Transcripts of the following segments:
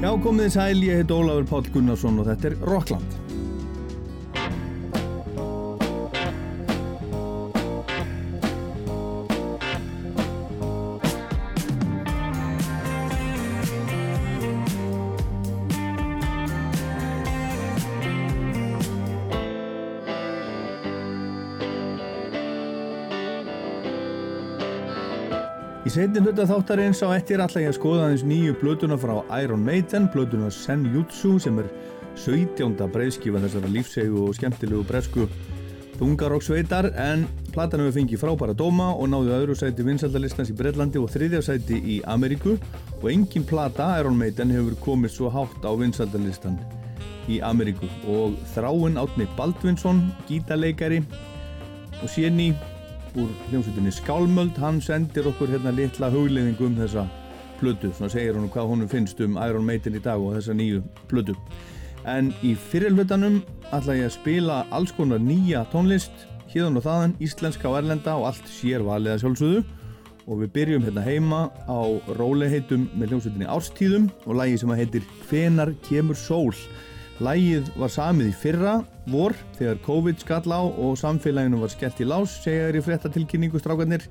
Já, komið sæl, ég heit Ólafur Pál Gunnarsson og þetta er Rockland. Í setni hluta þáttarins á ettir ætla ég að skoða aðeins nýju blötuna frá Iron Maiden, blötuna Senjutsu sem er 17. breyðskifa þessara lífsegu og skemmtilegu bresku þungaroksveitar en platan hefur fengið frábæra dóma og náði öðru sæti vinsaldalistans í Breitlandi og þriðja sæti í Ameríku og engin plata Iron Maiden hefur komið svo hátt á vinsaldalistan í Ameríku og þráinn Átni Baldvinsson, gítarleikari og séni úr hljómsveitinni Skálmöld. Hann sendir okkur hérna litla hugleðingu um þessa plödu, svona segir hann hvað honum finnst um Iron Maiden í dag og þessa nýju plödu en í fyrirlutanum ætla ég að spila alls konar nýja tónlist híðan og þaðan, íslenska og erlenda og allt sér valiða sjálfsögðu. Og við byrjum hérna heima á róleheitum með hljómsveitinni Árstíðum og lægi sem að heitir Hvenar kemur sól Lægið var samið í fyrra, vor, þegar COVID skall á og samfélaginu var skellt í lás, segja þér í frettatilkynningu strákarnir.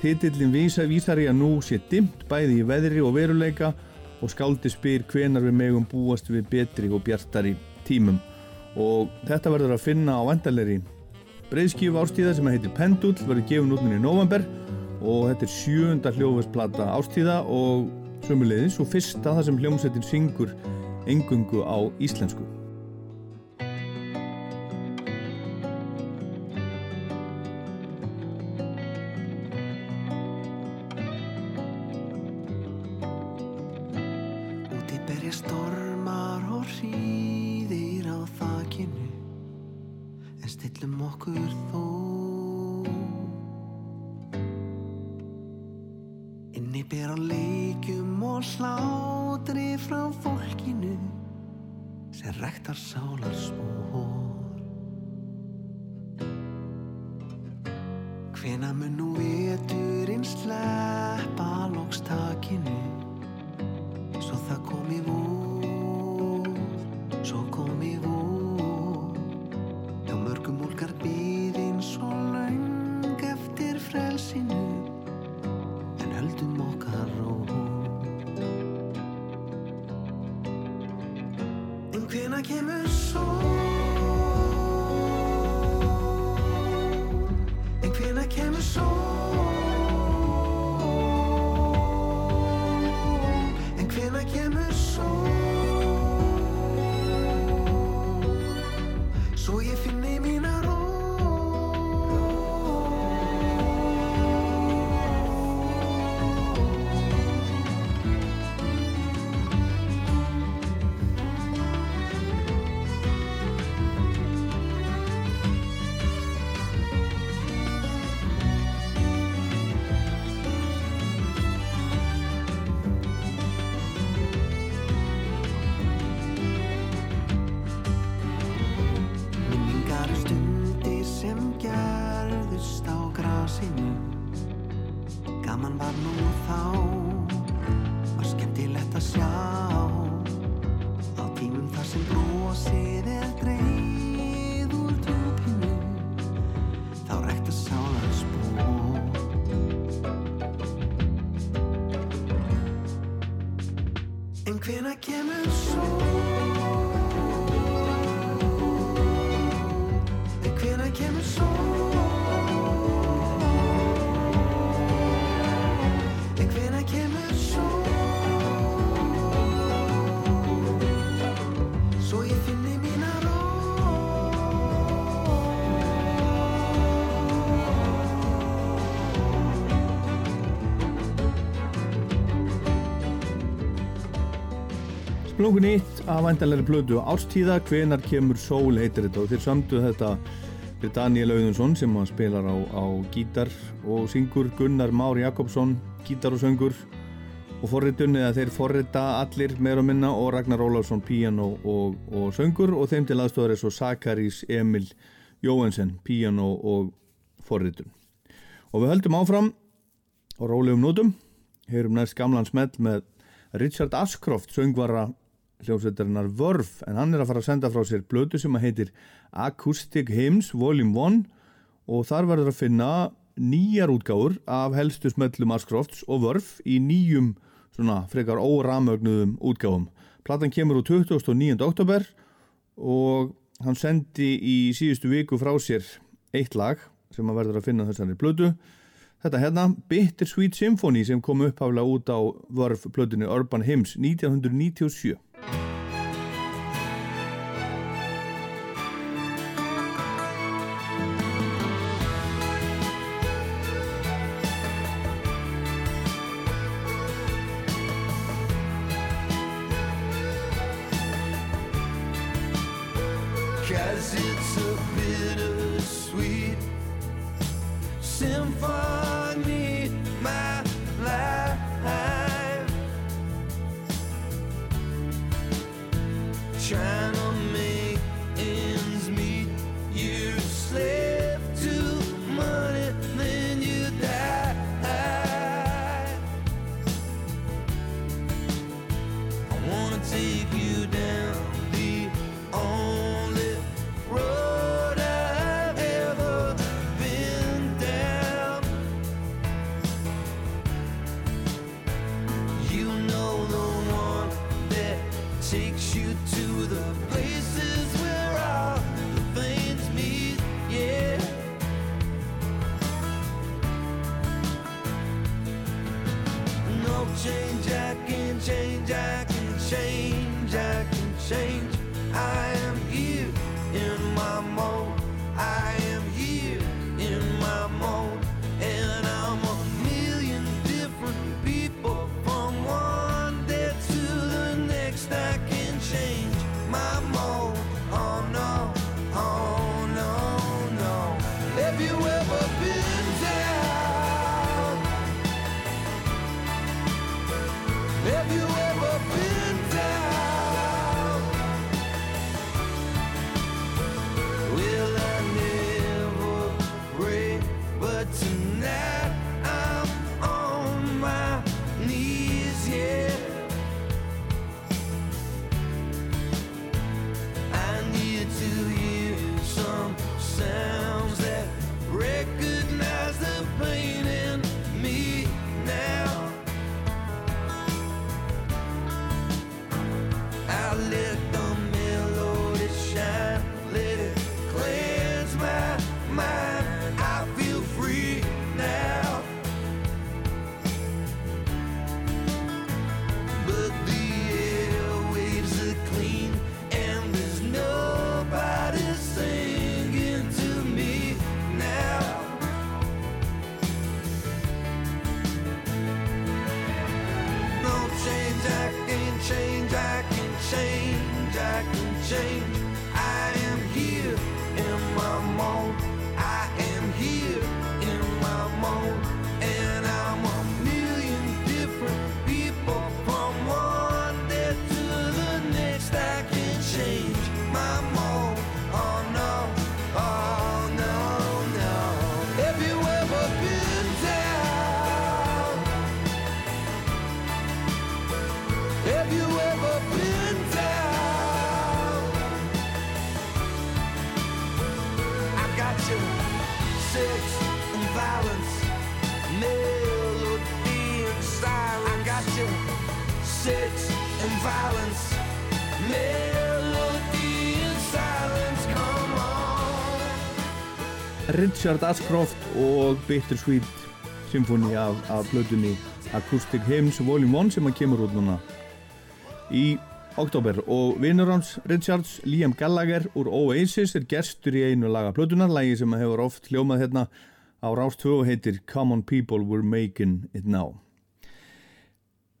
Titillin vísa vísar í að nú sé dimt bæði í veðri og veruleika og skáldi spyr hvenar við megum búast við betri og bjartari tímum. Og þetta verður að finna á vandalegri breyðskífu ástíða sem heitir Pendull, verður gefin út minni í november og þetta er sjönda hljófesplata ástíða og sömulegðis og fyrsta það sem hljómsettin syngur engungu á íslensku. Splungun nýtt af vandalegri blödu Árstíða, hvenar kemur sól heitir þetta. Og þeir samtu þetta fyrir Daniel Auðunsson sem spilar á, á gítar og syngur Gunnar Már Jakobsson, gítar og söngur. Og forritunni að þeir forrita allir meira og minna og Ragnar Ólafsson piano og, og söngur. Og þeim til aðstofar er svo Sakarís Emil Jóhansen piano og forritun. Og við höldum áfram og rólegum nótum. Heyrum næst gamlan smell með Richard Ashcroft söngvara hljómsveitarinnar Vörf en hann er að fara að senda frá sér blödu sem að heitir Acoustic Hymns Volume 1 og þar verður að finna nýjar útgáfur af helstu smellum Askrofts og Vörf í nýjum svona frekar óramögnuðum útgáfum. Platan kemur úr 29. oktober og hann sendi í síðustu viku frá sér eitt lag sem að verður að finna þessari blödu Þetta hérna, Bittersweet Symphony sem kom upphaflega út á vörf plötunni Urban Hymns 1997. Richard Ashcroft og Bittersweet Symphony af, af blöðunni Acoustic Hymns Volume 1 sem að kemur út núna í oktober og vinnur hans Richards, Liam Gallagher úr Oasis er gestur í einu laga blöðunar, lagi sem hefur oft hljómað hérna á Rás 2 og heitir Come on people, we're making it now.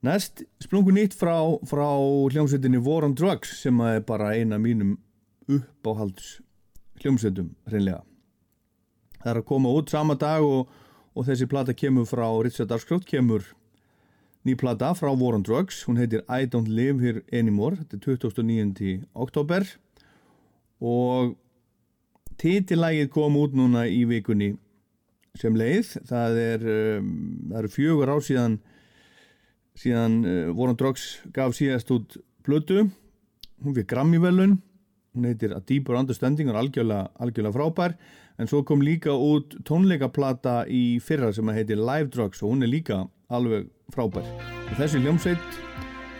Næst splungu nýtt frá, frá hljómsveitinni War on Drugs sem að er bara eina mínum uppáhalds hljómsveitum hreinlega það er að koma út sama dag og, og þessi plata kemur frá Richard Ashcroft, kemur ný plata frá War on Drugs, hún heitir I Don't Live Here Anymore, þetta er 2009. oktober og títillægið kom út núna í vikunni sem leið, það er, um, það er fjögur á síðan síðan uh, War on Drugs gaf síðast út blödu, hún fyrir Grammy velun, hún heitir A Deeper Understanding og er algjörlega, algjörlega frábær. En svo kom líka út tónleikaplata í fyrra sem að heiti Live Drugs og hún er líka alveg frábær. Og þessi hljómsveit,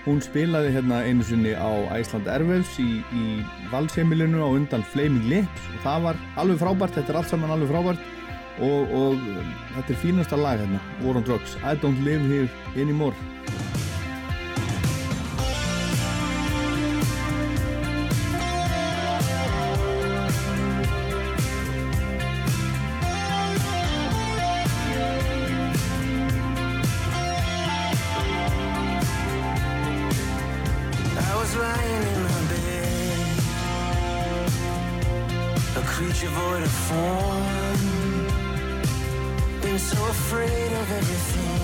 hún spilaði hérna einu sinni á Æsland Erfels í, í valsheimilinu á undan Flaming Lips og það var alveg frábært, þetta er allt saman alveg frábært og, og um, þetta er fínasta lag hérna, War on Drugs, I don't live here anymore. afraid of everything.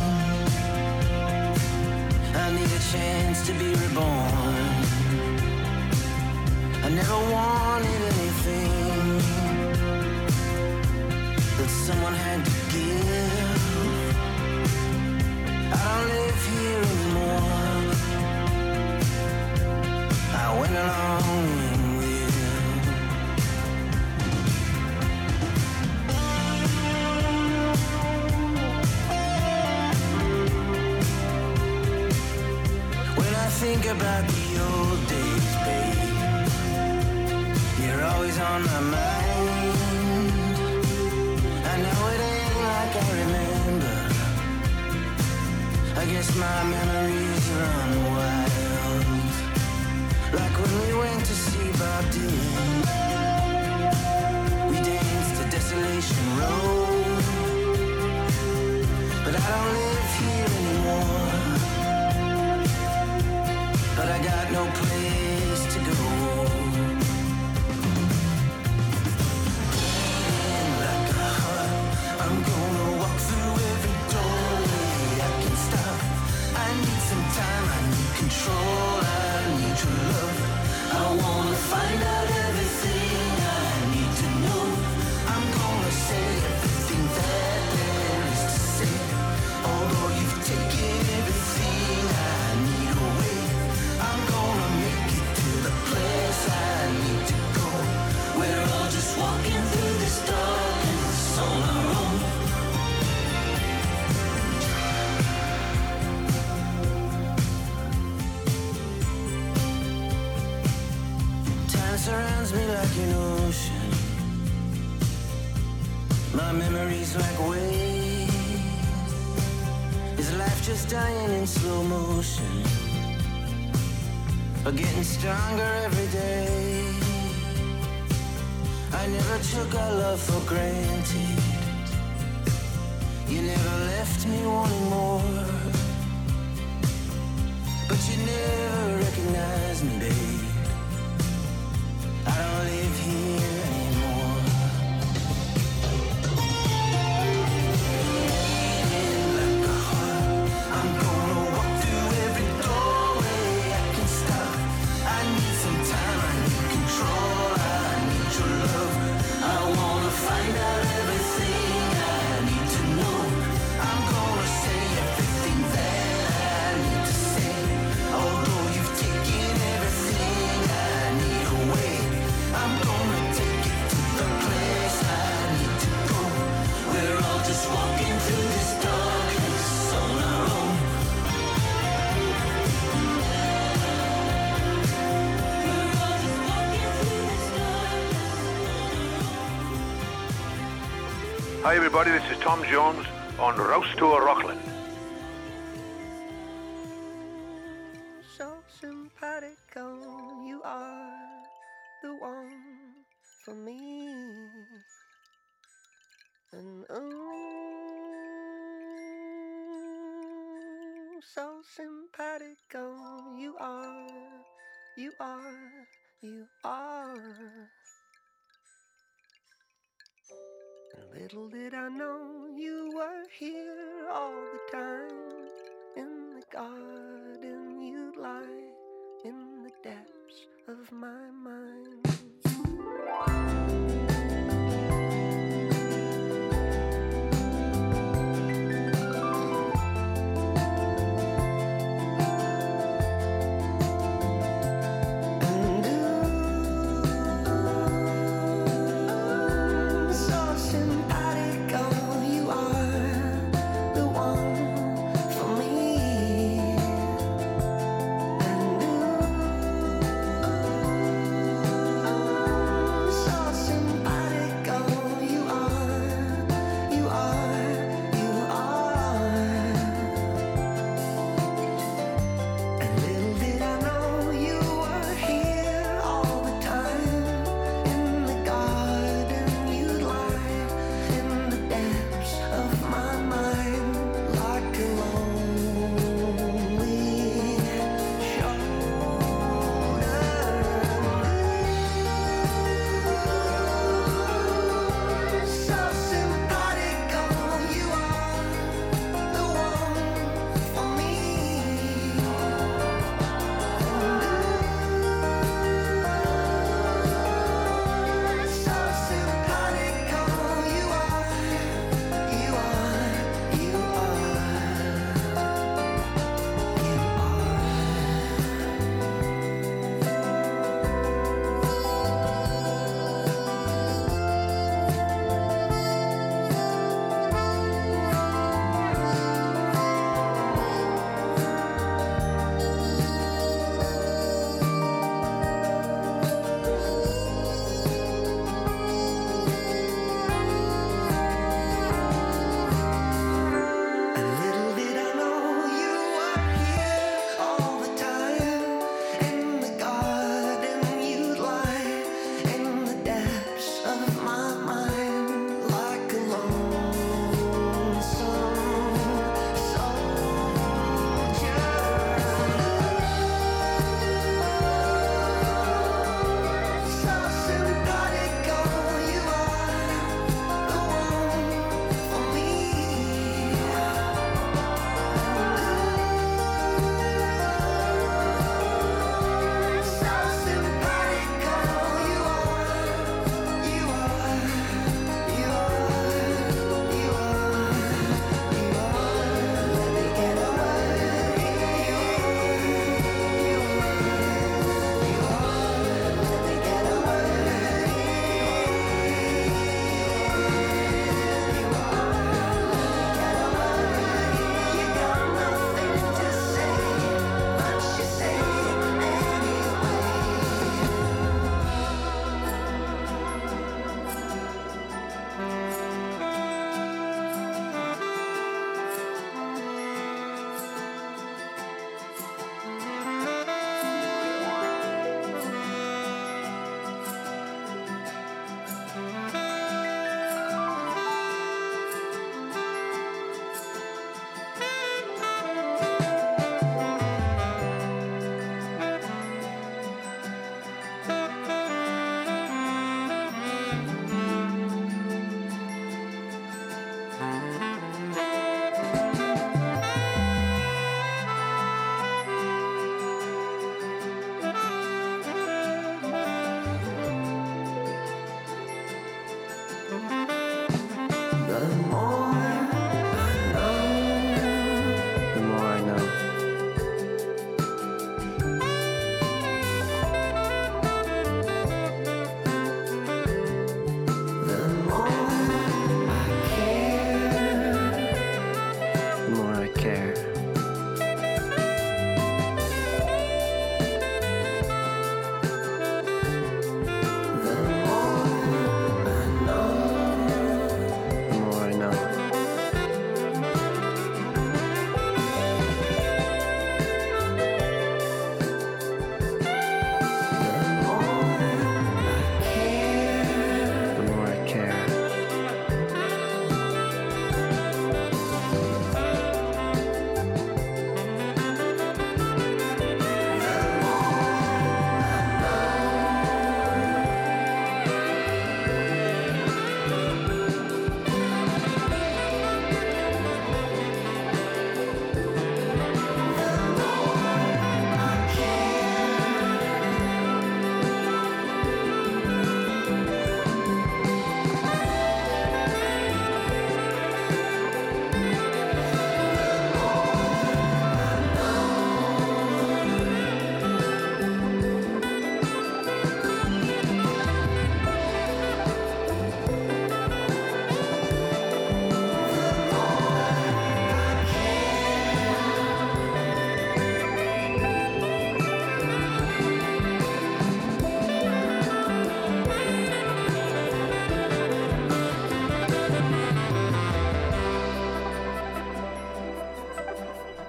I need a chance to be reborn. I never wanted anything that someone had to give. about the old days, babe. You're always on my mind. I know it ain't like I remember. I guess my memory stronger every day. I never took our love for granted. You never left me wanting. Hi, everybody, this is Tom Jones on Rouse Tour Rockland.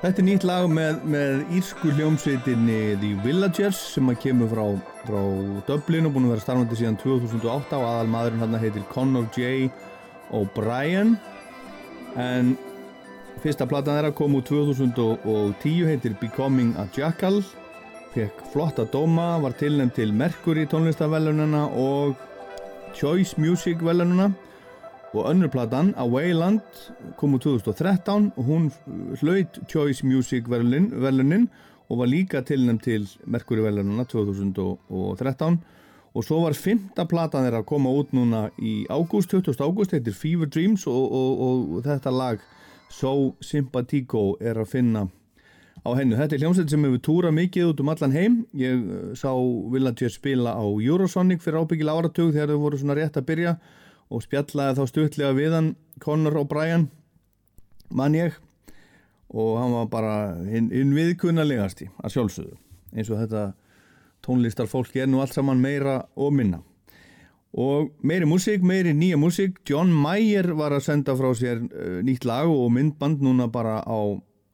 Þetta er nýtt lag með, með írsku hljómsveitinni The Villagers sem að kemur frá, frá Dublin og búin að vera starfandi síðan 2008 og aðal maðurinn hann heitir Conor J. O'Brien. En fyrsta platan þeirra kom úr 2010 heitir Becoming a Jackal. Fekk flotta dóma, var tilnæmt til Mercury tónlistavellunina og Choice Music velunina og önnur platan, A Wayland kom úr 2013 og hún hlaut Choice Music velunin og var líka tilnæmt til Mercury velunina 2013 og svo var fymta platan þeirra að koma út núna í ágúst, 20. ágúst heitir Fever Dreams og, og, og þetta lag So Simpatico er að finna á hennu. Þetta er hljómsveit sem hefur túrað mikið út um allan heim. Ég uh, sá Villager spila á Eurosonic fyrir ábyggil áratug þegar þau voru svona rétt að byrja og spjallaði þá stutlega við hann Conor O'Brien mann ég. Og hann var bara hinn in viðkunnalegasti að sjálfsögðu. Eins og þetta tónlistar fólk er nú allt saman meira og minna. Og meiri músík, meiri nýja músík. John Mayer var að senda frá sér uh, nýtt lag og myndband núna bara á,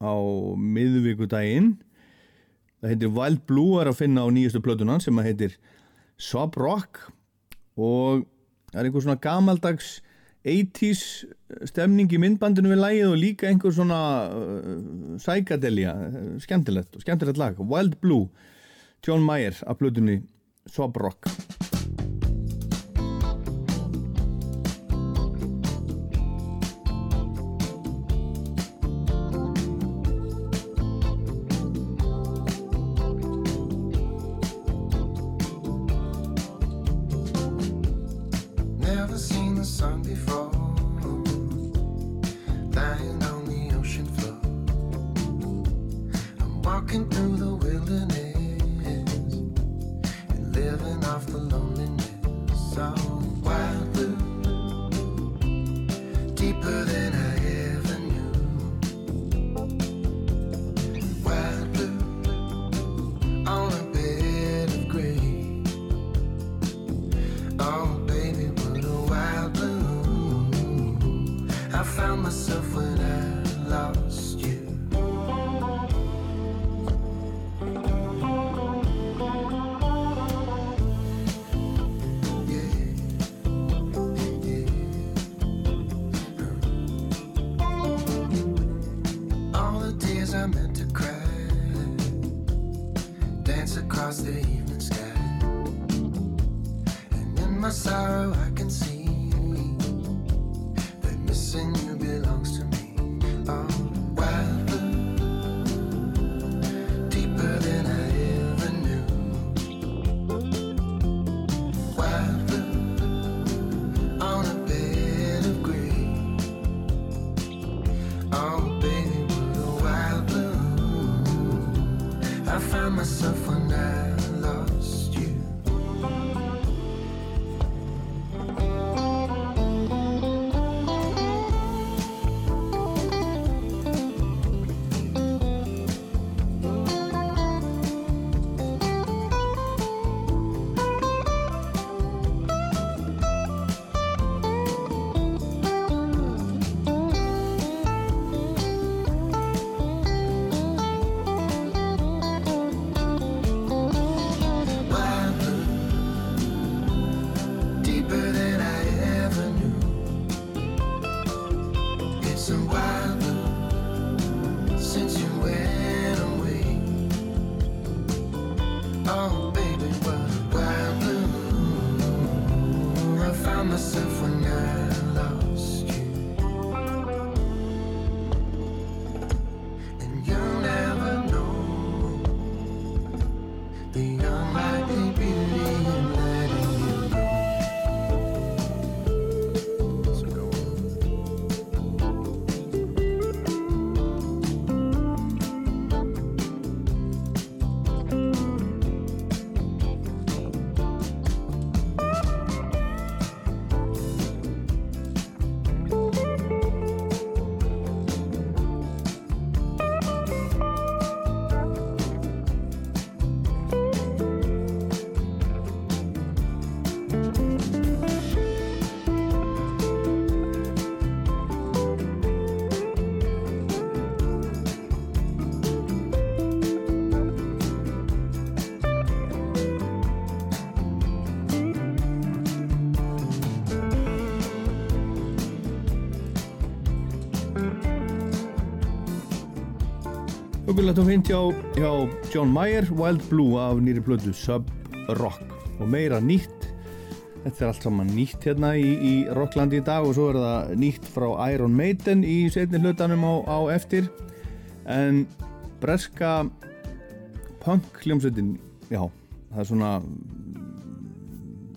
á miðvíkudaginn það heitir Wild Blue er að finna á nýjastu plötunan sem að heitir Sob Rock. Og það er einhver svona gamaldags 80's stemning í myndbandinu við lægið og líka einhver svona uh, sækadelja, skemmtilegt skemmtilegt lag, Wild Blue John Mayer af blöðunni Sob Rock the young Og fint hjá, hjá John Mayer, Wild Blue af nýri plötu Sub Rock. Og meira nýtt. Þetta er allt saman nýtt hérna í, í Rocklandi í dag og svo er það nýtt frá Iron Maiden í setni hlutanum á, á eftir. En breska punk hljómsveitin já, það er svona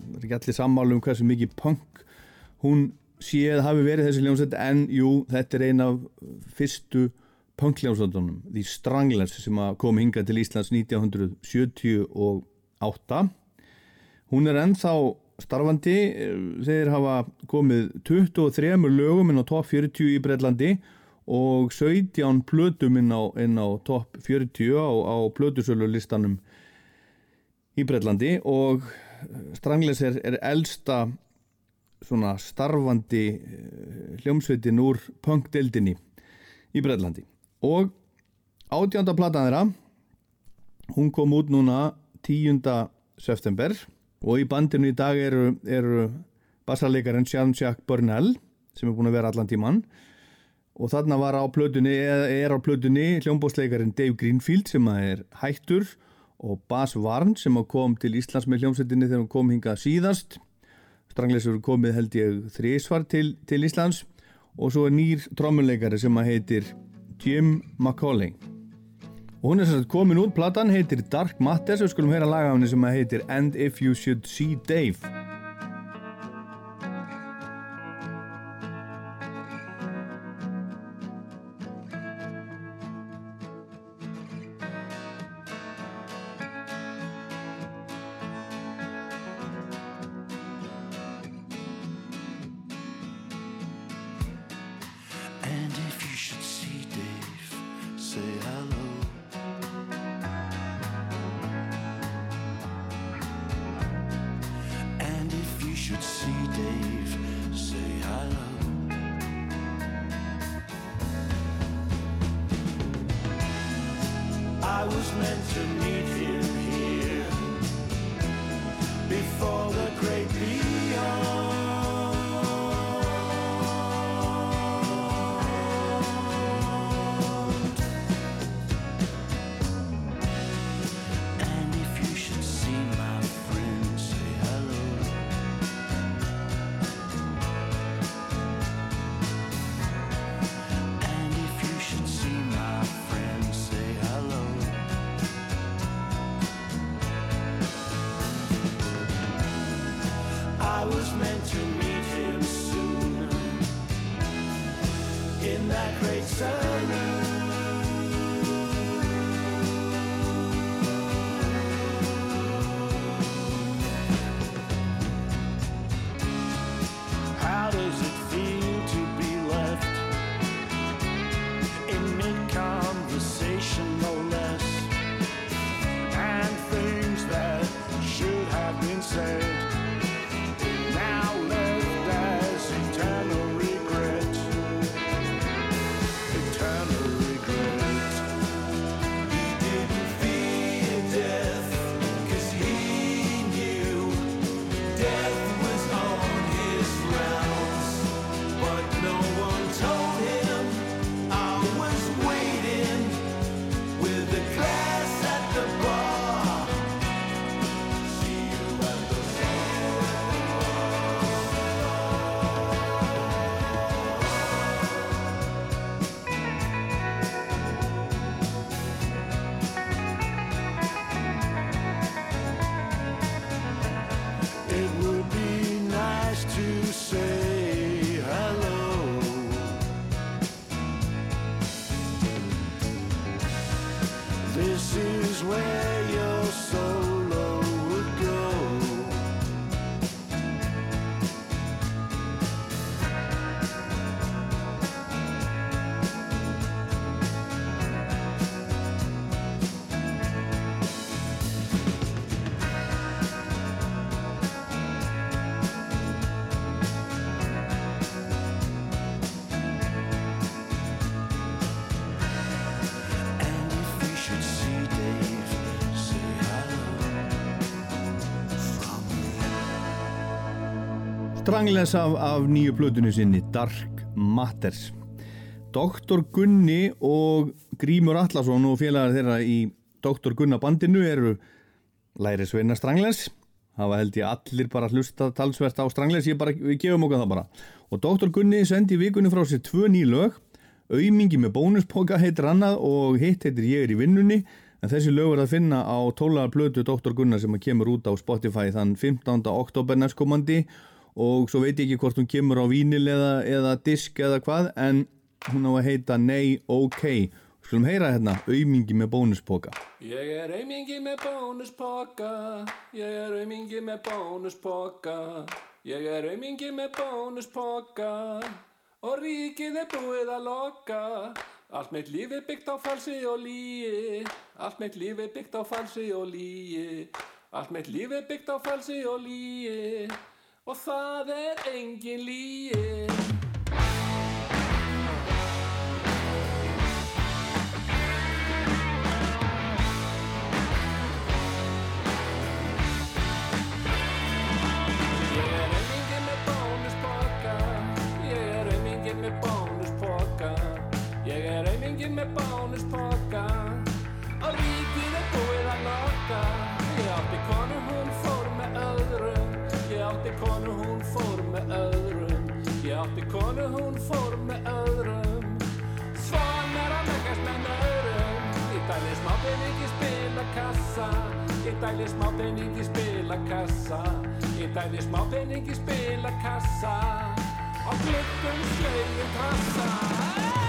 það er ekki allir sammálu um hversu mikið punk hún séð hafi verið þessi hljómsveit en jú, þetta er ein af fyrstu punkljónsvöldunum The Stranglers sem kom hinga til Íslands 1978 hún er ennþá starfandi þeir hafa komið 23 lögum inn á top 40 í Breitlandi og 17 plötum inn á, inn á top 40 á, á plötusölu listanum í Breitlandi og Stranglers er, er elsta svona starfandi eh, hljómsveitin úr punkdeldinni í Breitlandi og átjánda platan þeirra hún kom út núna 10. september og í bandinu í dag eru, eru bassarleikarinn Jean-Jacques Burnell sem er búin að vera allan tíman og þarna var á plötunni er á plötunni hljómbósleikarin Dave Greenfield sem er hættur og Bas Varn sem kom til Íslands með hljómsveitinni þegar hann kom hingað síðast Strangleysur komið held ég þrísvar til, til Íslands og svo er nýr trommuleikari sem heitir Jim McCauley. Og hún er sem sagt komin út platan heitir Dark Matters og við skulum heyra laga af henni sem heitir And If You Should See Dave Strangless af, af nýju plötunni sinni Dark Matters. Doktor Gunni og Grímur Allarsson og félagar þeirra í Doktor Gunna bandinu eru læri Sveina Strangles hafa held ég allir bara hlusta talsvert á Strangles, ég bara, við gefum okkar það bara. Og Doktor Gunni sendi vikunni frá sér tvö ný lög. Aumingi með bónuspoka heitir annað og hitt heitir ég er í vinnunni. En þessi lög er að finna á tólaðar plötu Doktor Gunnar sem kemur út á Spotify þann 15. oktober næstkomandi. og svo veit ég ekki hvort hún kemur á vínil eða, eða disk eða hvað en hún á að heita Nei OK. Skulum heyra hérna, aumingi með bónuspoka. Ég er aumingi með bónuspoka Ég er aumingi með bónuspoka Ég er aumingi með bónuspoka. Og ríkið er búið að loka Allt mitt líf er byggt á falsi og líi Allt mitt líf er byggt á falsi og líi Allt mitt líf er byggt á falsi og líi Og það er engin líi Ég aumingi með bónuspoka. Og ríkið er búið að loka Ég átti konu, hún fór með öðrum. Ég átti konu, hún fór með öðrum. Ég átti konu, hún fór með öðrum. Svona er að megast með öðrum Ég dæli smá peningi spila kassa Ég dæli smá peningi spila kassa Ég dæli smá peningi spila kassa Á glöggum slegin trassa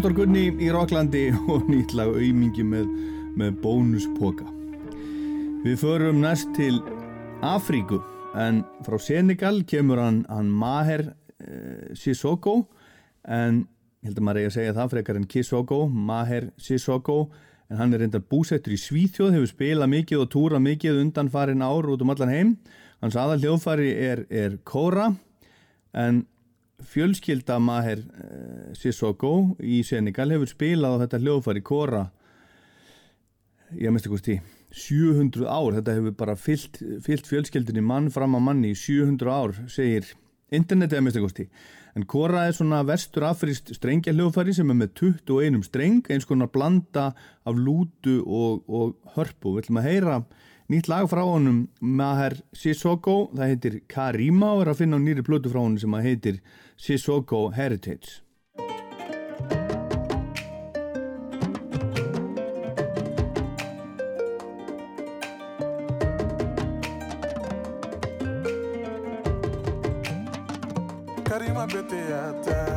Doktor Gunni í Rocklandi og nýtlag aumingi með, með bónuspoka. Við förum næst til Afríku en frá Senegal kemur hann, hann Maher eh, Sissoko en ég held að maður eigi að segja það frekar en Kissoko, Maher Sissoko en hann er reyndar búsettur í Svíþjóð hefur spilað mikið og túrað mikið undan farin ár út um allan heim. Hans aðal hljóðfari er, er Kóra en fjölskylda Maher uh, Sissoko í Senegal hefur spilað á þetta hljóðfari Kóra ég mest ekki tí 700 ár, þetta hefur bara fyllt, fyllt fjölskyldinni mann fram að manni í 700 ár, segir internetið að mest ekki en Kóra er svona vestur afrist strengja hljóðfari sem er með 21 streng eins konar blanda af lútu og, og hörpu. Við ætlum að heyra nýtt lag frá honum Maher Sissoko, það heitir Karima og er að finna á nýri plötu frá honum sem að heitir Sissoko Heritage. Karima bete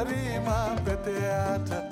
Karima bete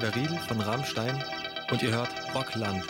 Oliver Riedl von Rammstein und ihr hört Rockland.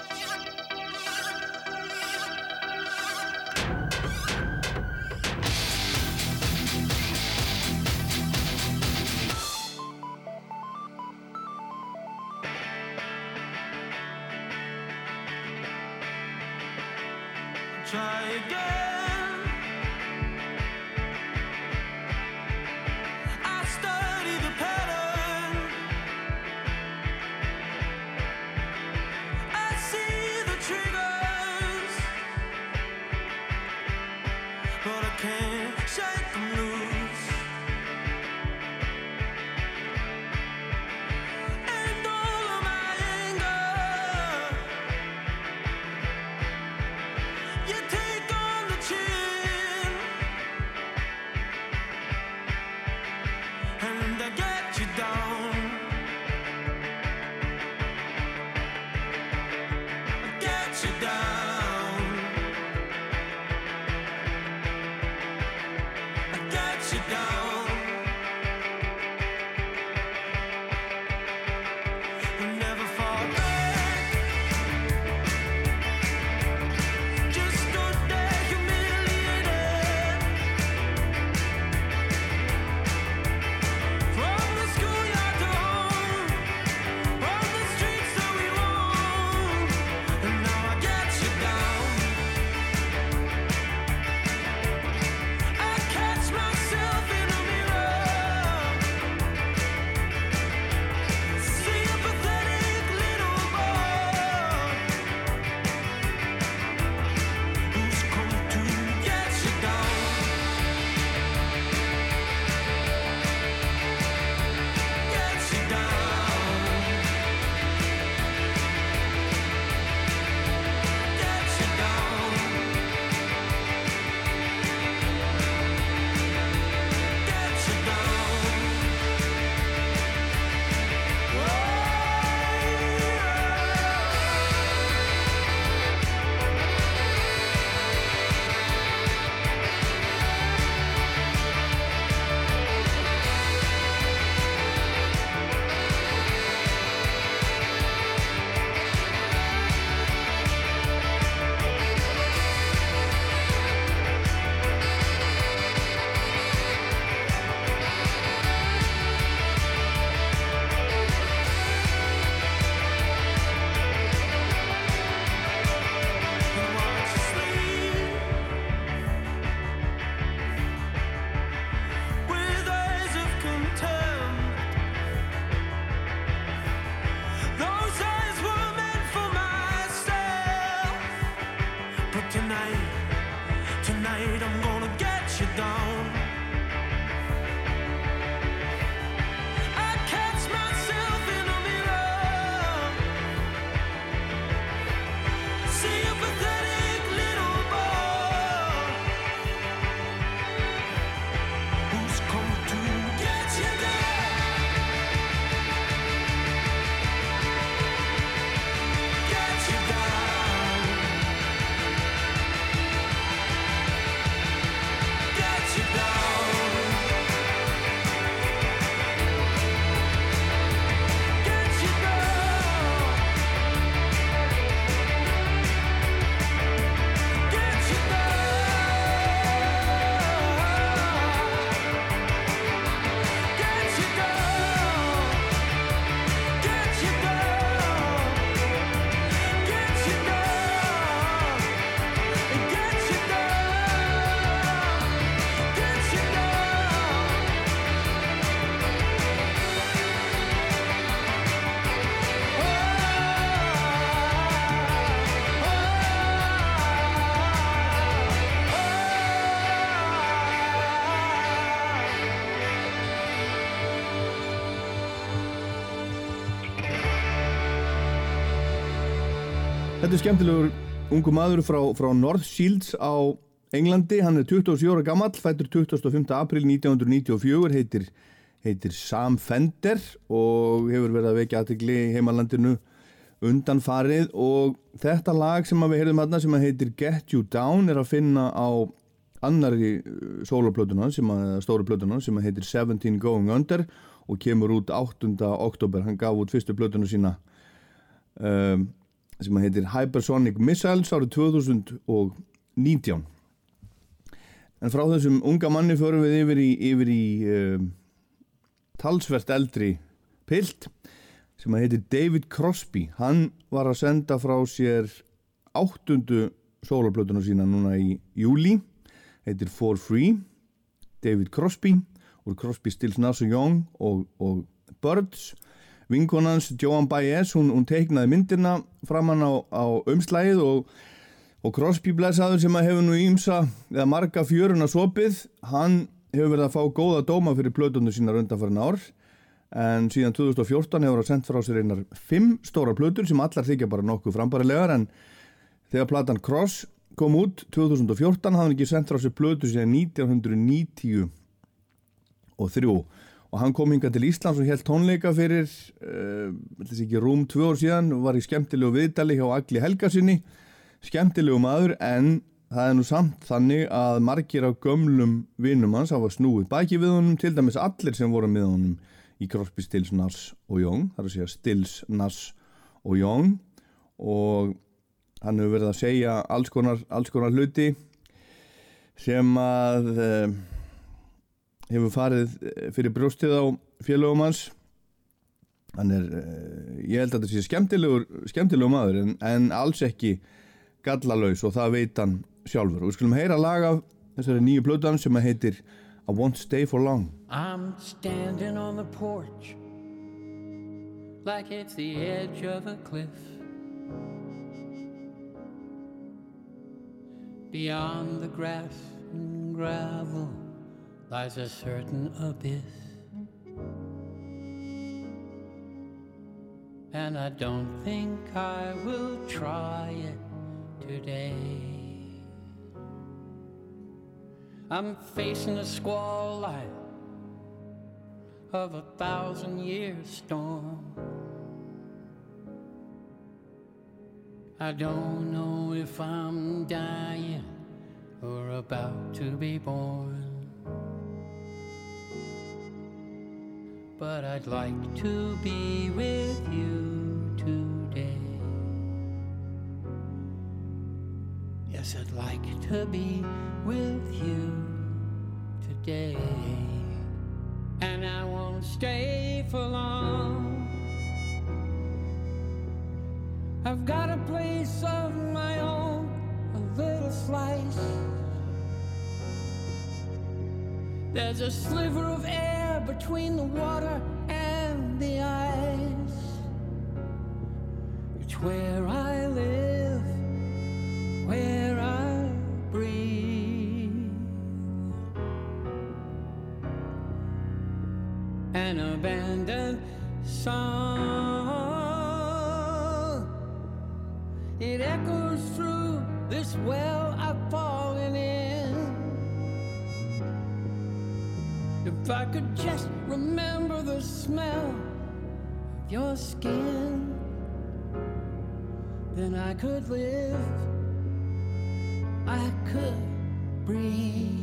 Þetta er skemmtilegur ungu maður frá, frá North Shields á Englandi, hann er 27 ára gammal, fættur 25. april 1994, heitir, heitir Sam Fender og hefur verið að vekja aðtegli í heimalandinu undanfarið og þetta lag sem við heyrðum aðna sem að heitir Get You Down er að finna á annari sem að stóru plötuna sem að heitir 17 Going Under og kemur út 8. oktober, hann gaf út fyrstu plötuna sína um, sem að heitir Hypersonic Missiles árið 2019 en frá þessum unga manni förum við yfir í, yfir í um, talsvert eldri pilt sem að heitir David Crosby. Hann var að senda frá sér áttundu sólarplötuna sína núna í júli heitir For Free David Crosby úr Crosby, Stills, Nass og Young og, og Birds vinkonans Joan Baez, hún, hún teiknaði myndina framann á, á umslægið og, og Crosby blessaður sem hefur nú ímsa eða marga fjöruna sopið, hann hefur verið að fá góða dóma fyrir plötundu sínar undanfærin ár en síðan 2014 hefur hann sendt frá sér einar fimm stóra plötur sem allar þykja bara nokkuð frambarilegar en þegar platan Cross kom út 2014 hafði hann ekki sendt frá sér plötu síðan 1990 og þrjú og hann kom hinga til Íslands og held tónleika fyrir uh, ekki rúm tvö ár síðan og var í skemmtilegu viðdali hjá Agli Helgasinni skemmtilegu maður en það er nú samt þannig að margir af gömlum vinnum hans hafa snúið baki við honum til dæmis allir sem voru með honum í Crosby, Stills, Nass og Young. Það er að segja Stills, Nass og Young. Og hann hefur verið að segja alls konar, alls konar hluti sem að uh, hefur farið eh, fyrir brjóstið á félögum hans. Hann er, uh, ég held að þetta sé skemmtilegur skemmtilegur maður en, en alls ekki gallalaus og það veit hann sjálfur. Og við skulum heyra lag af þessari nýju plötan sem að heitir I Won't Stay For Long. I'm standing on the porch like it's the edge of a cliff. Beyond the grass and gravel lies a certain abyss. And I don't think I will try it today. I'm facing a squall like of a thousand year storm. I don't know if I'm dying or about to be born. But I'd like to be with you today. Yes, I'd like to be with you today. And I won't stay for long. I've got a place of my own, a little slice. There's a sliver of air between the water and the ice. It's where I live, where I breathe. An abandoned song, it echoes through this well. If I could just remember the smell of your skin, then I could live. I could breathe.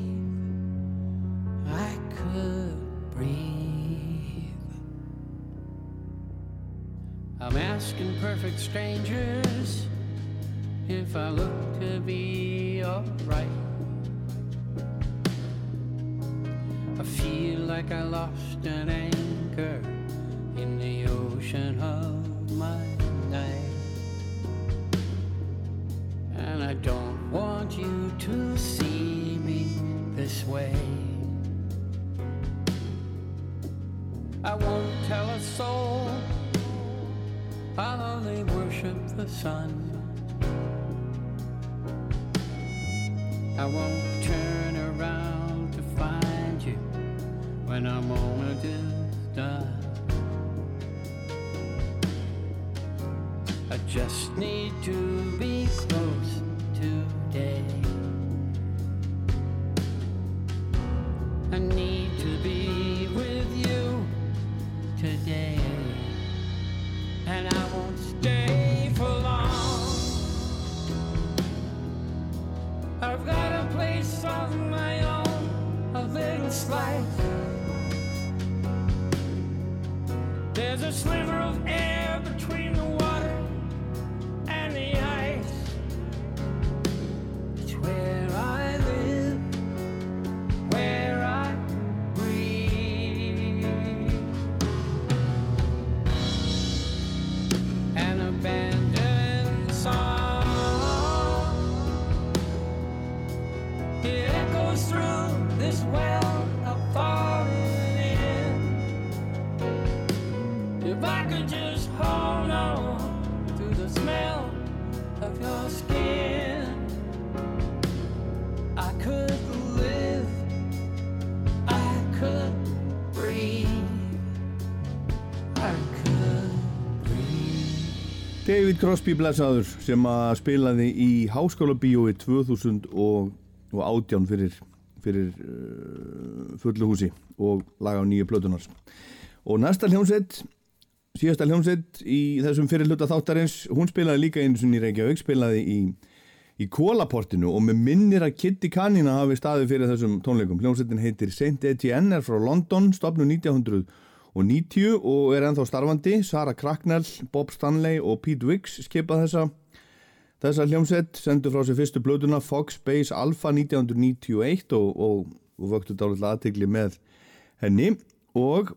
I could breathe. I'm asking perfect strangers if I look to be alright. Like I lost an anchor in the ocean of my night. And I don't want you to see me this way. I won't tell a soul. I'll only worship the sun. I won't David Crosby blessaður sem að spilaði í Háskóla Bíói 2018 fyrir, fyrir uh, fullu húsi og laga á nýju plötunars og næsta hljómsveit síðasta hljómsveit í þessum fyrir hluta þáttarins hún spilaði líka einu sinni í Reykjavík spilaði í, í Kólaportinu og með minnir að Kitty Canina hafi staðið fyrir þessum tónleikum. Hljómsveitin heitir Saint Etienne er frá London stopnu 1990 og er ennþá starfandi. Sarah Cracknell, Bob Stanley og Pete Wicks skipað þessa þessa hljómsveit, sendu frá sér fyrstu blöðuna Fox Base Alpha 1991 og, og, og vöktu dálilega aðtegli með henni. Og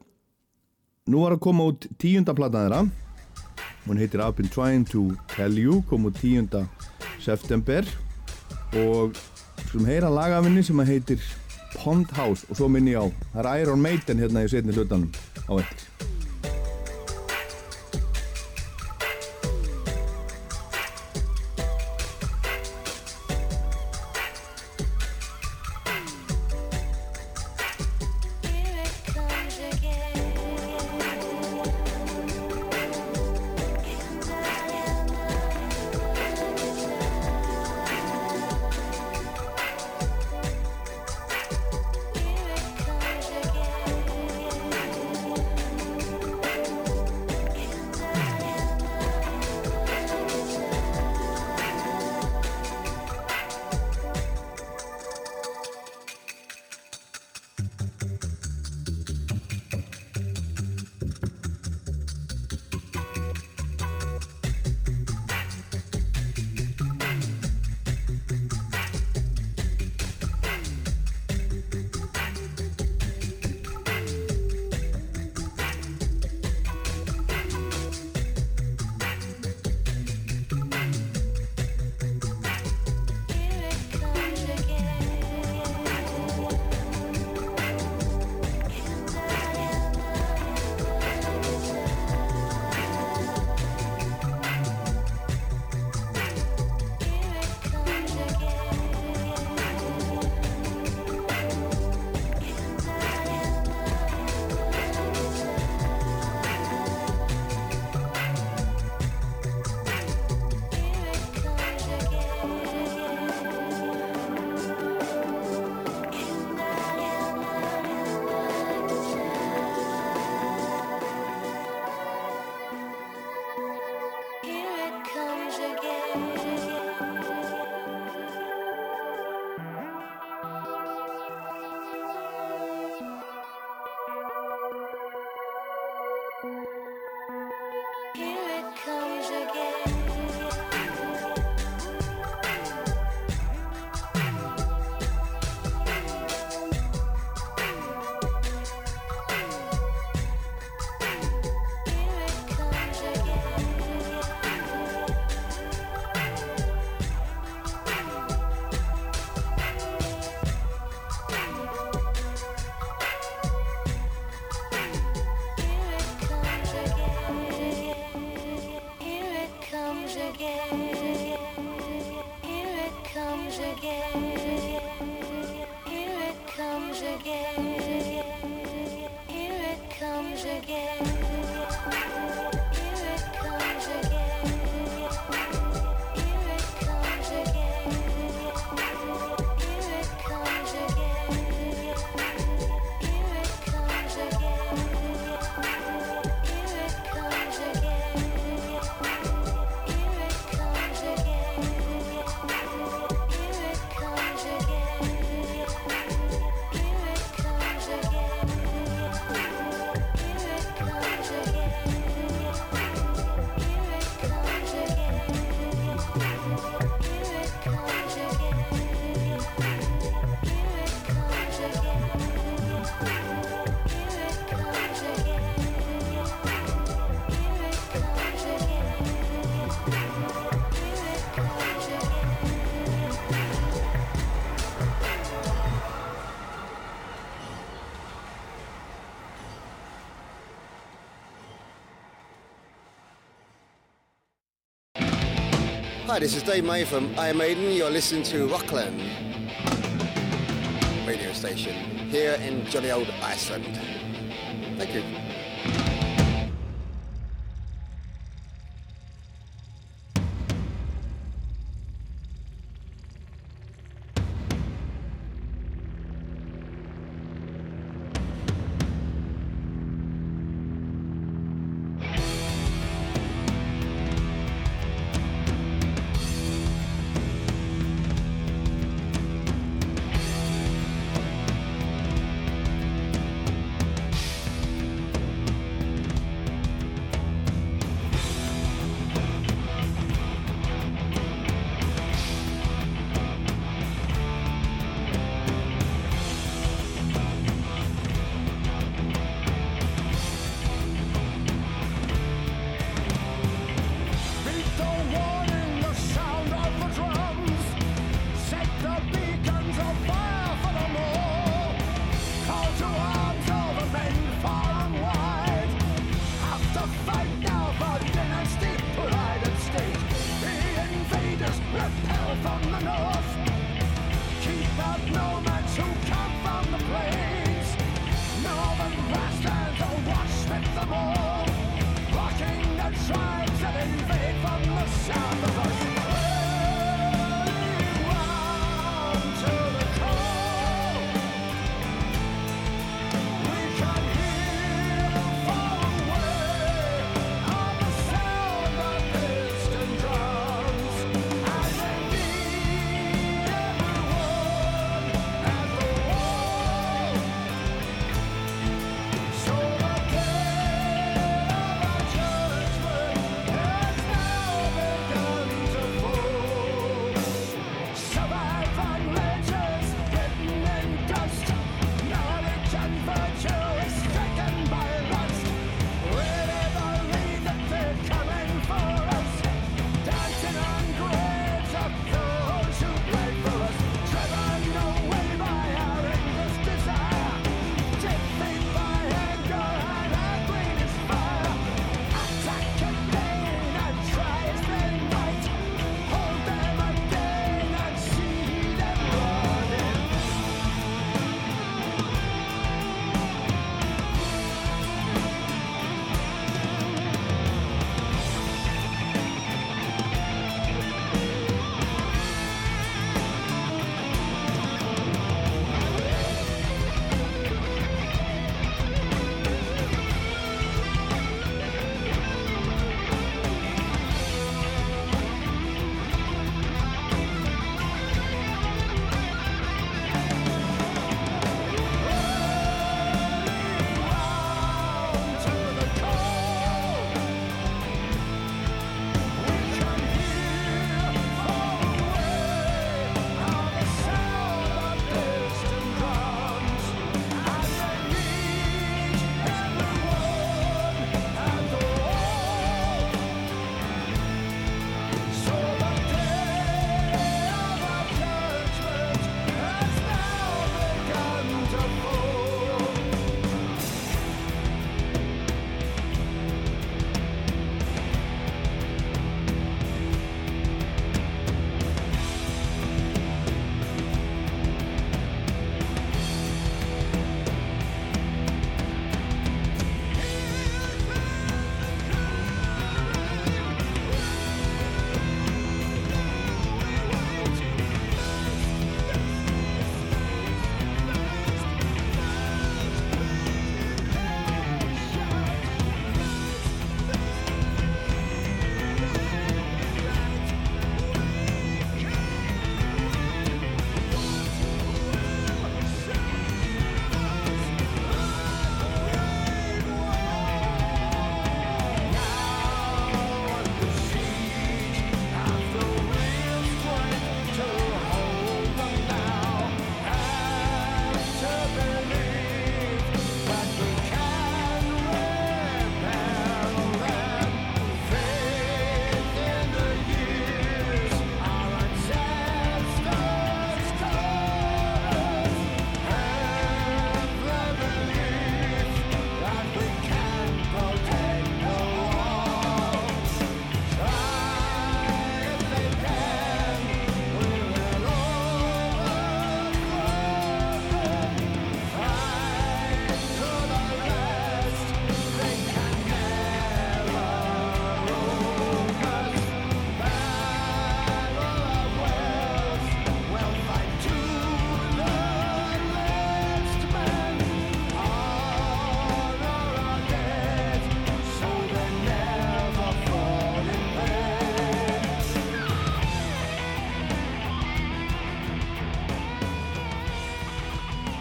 nú var að koma út tíunda platan þeirra. Hún heitir I've been trying to tell you kom út tíunda september. Og skulum heyra lagafinni sem að heitir Pond House og svo minni ég á. Það er Iron Maiden hérna í setni hlutanum á eftir Hi, this is Dave May from Iron Maiden. You're listening to Rockland radio station here in jolly old Iceland.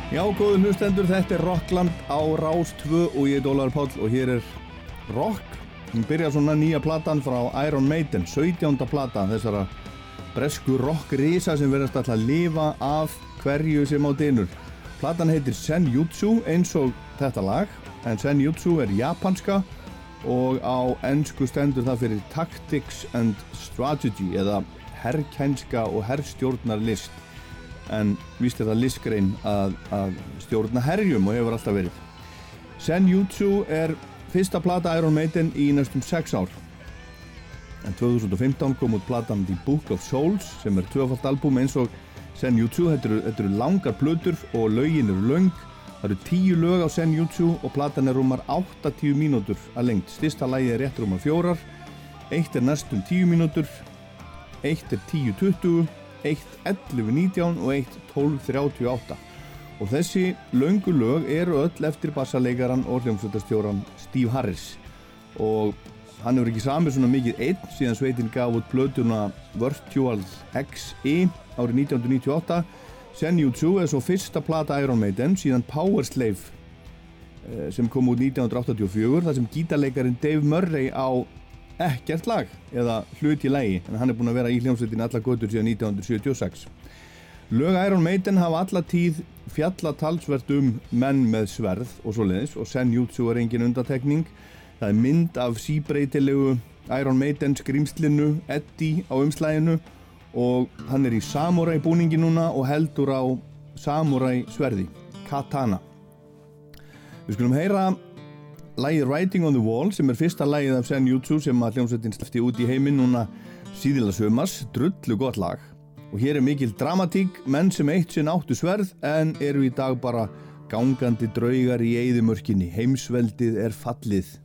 Já, góðu hlustendur, þetta er Rockland á Rás 2 og ég er Dólar Páll og hér er Rock. Hún byrjar svona nýja platan frá Iron Maiden, 17. plata þessara bresku rock-risa sem verðast alltaf að lifa af hverju sem á dynur. Platan heitir Senjutsu eins og þetta lag, en Senjutsu er japanska og á ennsku stendur það fyrir Tactics and Strategy eða herrkænska og herrstjórnarlist en víst er það listgrein að, að stjórna herjum og hefur alltaf verið. Senjutsu er fyrsta plata Iron Maiden í næstum 6 ár. En 2015 kom út platan The Book of Souls sem er tvöfalt albúm eins og Senjutsu. Þetta eru, þetta eru langar plötur og lögin eru löng. Það eru 10 lög á Senjutsu og platan er rúmar 8-10 mínútur að lengt. Stista lagi er rétt rúmar 4. Eitt er næstum 10 mínútur. Eitt er 10-20 eitt 11.19 og eitt 12.38 og þessi löngu lög eru öll eftir bassalegaran og hljómsveitastjóran Steve Harris. Og hann hefur ekki samið svona mikið einn síðan sveitin gaf út blötuna Virtual XE árið 1998 Senjutsu er svo fyrsta plata Iron Maiden síðan Power Slave eh, sem kom út 1984 þar sem gítarleikarin Dave Murray á ekkert lag eða hlut í lagi en hann er búin að vera í hljómsveitin alla götur síðan 1976 Lög Iron Maiden hafa alla tíð fjalla talsvert um menn með sverð og svoleiðis og Senjutsu er engin undatekning það er mynd af síbreytilegu Iron Maiden skrýmslinu Eddie á umslæginu og hann er í samurai búningi núna og heldur á samurai sverði katana. Við skulum heyra lægið Writing on the Wall sem er fyrsta lægið af Senjutsu sem að hljómsveitin slefti út í heiminn núna síðila sömars, drullu gott lag. Og hér er mikil dramatík menn sem eitt sinn áttu sverð en eru í dag bara gangandi draugar í eigðumörkinni heimsveldið er fallið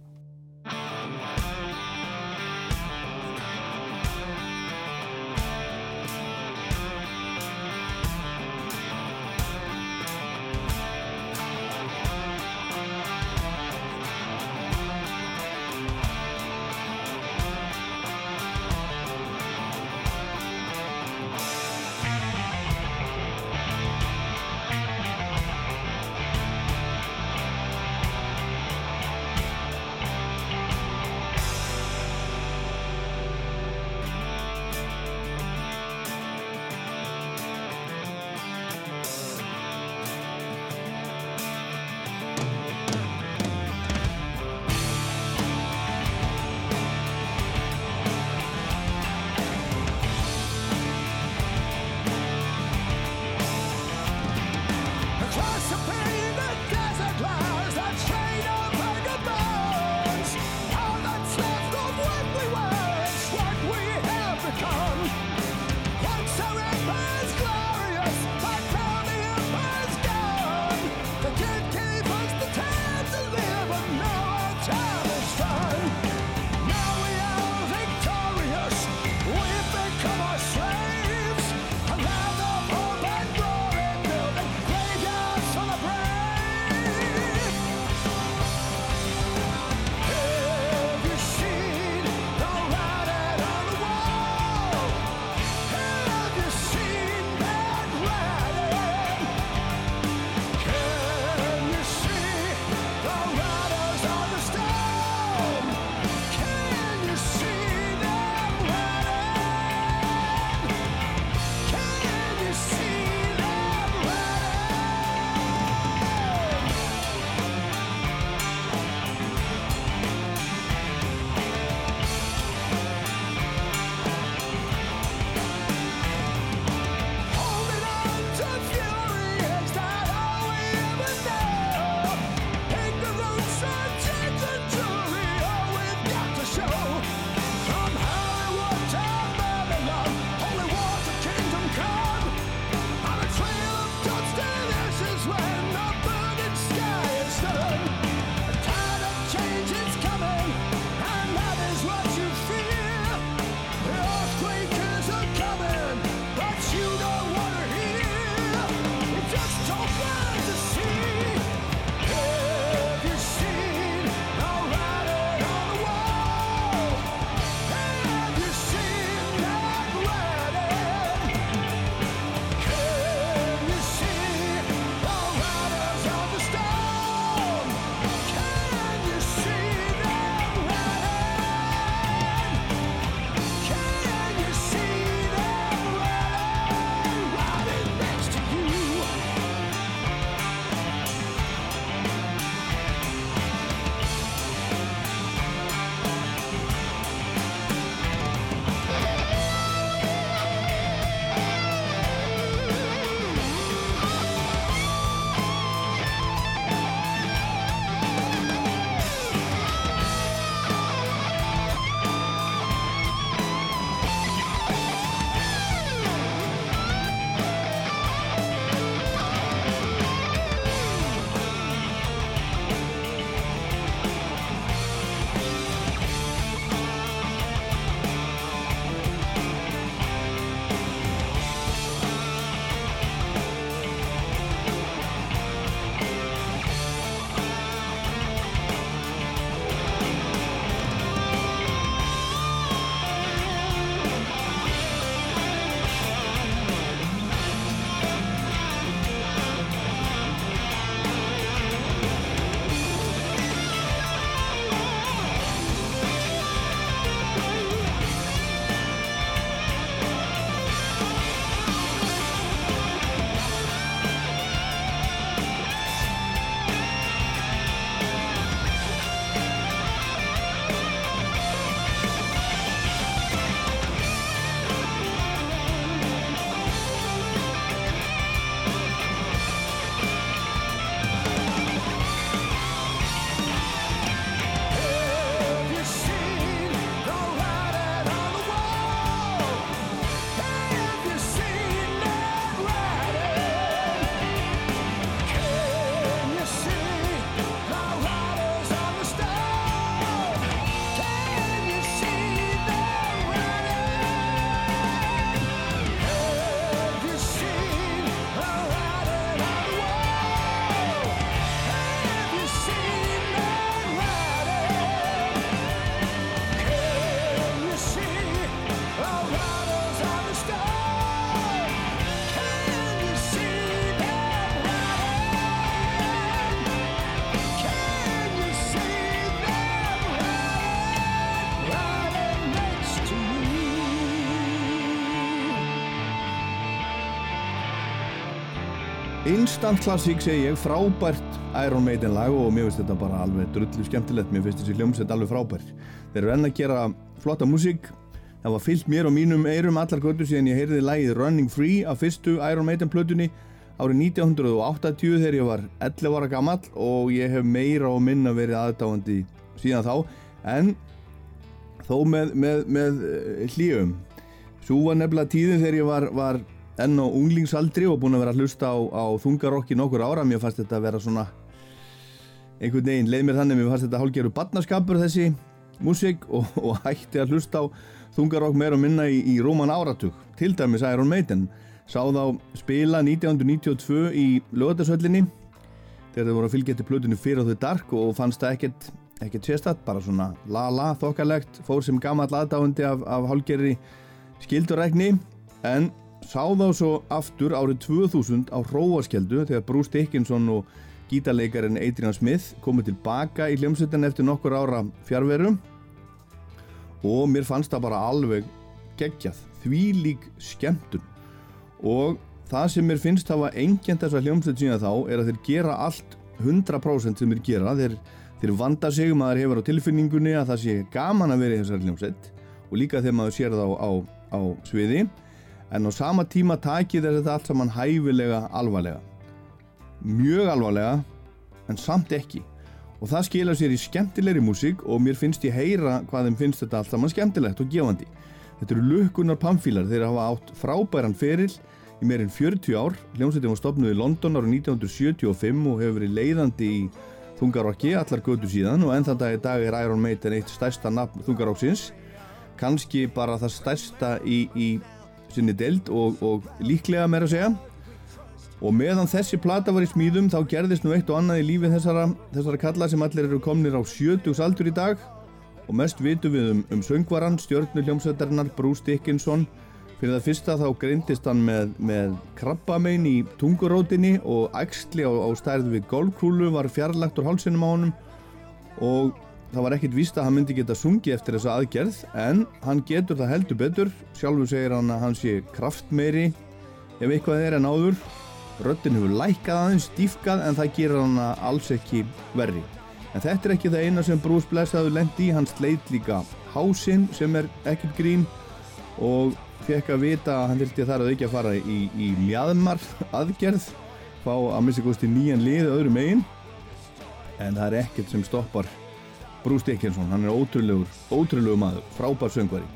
Instant Classic segi ég, frábært Iron Maiden lag og mér finnst þetta bara alveg drullu skemmtilegt, mér finnst þessi hljómsveit alveg frábær. Þeir eru enn að gera flotta músík, það var fyllt mér og mínum eirum allar göttu síðan ég heyrði lagið Running Free af fyrstu Iron Maiden plötunni árið 1980 þegar ég var 11 ára gamall og ég hef meira og minna verið aðdáandi síðan þá, en þó með, með, með eh, hlýjum. Svo var nefnilega tíðin þegar ég var, var enn á unglingsaldri og búinn að vera að hlusta á, á þungarokki nokkur ára. Mér fannst þetta að vera svona einhvern veginn, leið mér þannig, mér fannst þetta hálfgerðu barnaskapur þessi músík og, og hætti að hlusta á þungarokk meir og minna í, í Róman áratug. Til dæmis Iron Maiden. Sá þá spila 1992 í lögatarsöllinni þegar þeir voru að fylgja til plötunni fyrir þau dark og fannst það ekkert, ekkert sérstatt, bara svona la-la þokkalegt, fór sem gammal aðdáðandi af, af hálgerri skildurækni en sá þá svo aftur árið 2000 á Hróaskjeldu þegar Bruce Dickinson og gítarleikarin Adrian Smith komu tilbaka í hljómsveitin eftir nokkur ára fjárveru og mér fannst það bara alveg geggjað, því lík skemmtun. Og það sem mér finnst hafa engjent þessa hljómsveit síðan þá er að þeir gera allt 100% sem þeir gera. Þeir, þeir vanda sig um að þeir hefur á tilfinningunni að það sé gaman að vera í þessari hljómsveit og líka þegar maður sér það á, á, á sviði en á sama tíma takir þetta allt saman hæfilega alvarlega. Mjög alvarlega en samt ekki. Og það skilur sér í skemmtilegri músík og mér finnst ég heyra hvað þeim finnst þetta allt saman skemmtilegt og gefandi. Þetta eru lukkunar pamfílar. Þeir hafa átt frábæran feril í meirinn 40 ár. Hljómsveitin var stopnuð í London ára 1975 og hefur verið leiðandi í þungarokki allar götu síðan og enn þann dag í dag er Iron Maiden eitt stærsta nafn þungaroksins. Kannski bara það stærsta í, í sinni deild og, og líklega meira að segja. Og meðan þessi plata var í smíðum þá gerðist nú eitt og annað í lífi þessara, þessara kalla sem allir eru komnir á 70 aldur í dag. Og mest vitum við um, um söngvaran stjörnu hljómsveitarinnar Bruce Dickinson. Fyrir það fyrsta þá greindist hann með, með krabbamein í tungurótinni og æxli á, á stærð við golfkúlu var fjarlagt úr hálsinum á honum. Og það var ekkert víst að hann myndi geta sungið eftir þessa aðgerð en hann getur það heldur betur. Sjálfur segir hann að hann sé kraftmeiri ef eitthvað er en áður. Röddin hefur lækkað aðeins dýfkað en það gerir hann alls ekki verri. En þetta er ekki það eina sem Bruce Bless hafði lent í. Hann sleit líka hásinn sem er ekkert grín og fekk að vita að hann vildi þar að ekki að fara í, í mjadmar aðgerð. Fá að missa kosti nýjan lið öðru megin. En það er ekkert sem stoppar Bruce Dickinson, hann er ótrúlegur ótrúlegur maður, frábær söngvari.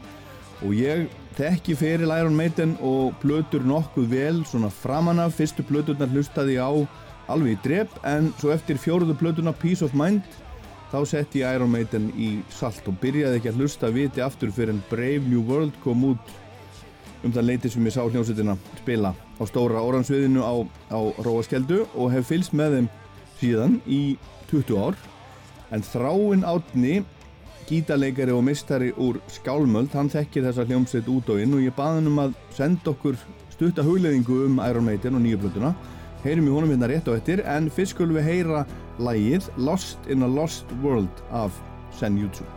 Og ég þekki fyrir Iron Maiden og blötur nokkuð vel svona framan af, fyrstu blöturnar hlustaði á alveg í drep en svo eftir fjóruðu blötuna Peace of Mind þá setti ég Iron Maiden í salt og byrjaði ekki að hlusta viti aftur fyrir en Brave New World kom út um það leiti sem ég sá hljómsveitina spila á stóra oransviðinu á, á Róaskeldu og hef fylgst með þeim síðan í 20 ár en Þráinn Átni gítarleikari og mistari úr Skálmöld hann þekkir þessa hljómsveit út og inn og ég baði hann um að senda okkur stutta hugleðingu um Iron Maiden og nýju blötuna heyrum í honum hérna rétt á eftir en fyrst skulum við heyra lægið Lost in a Lost World af Senjutsu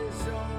is on.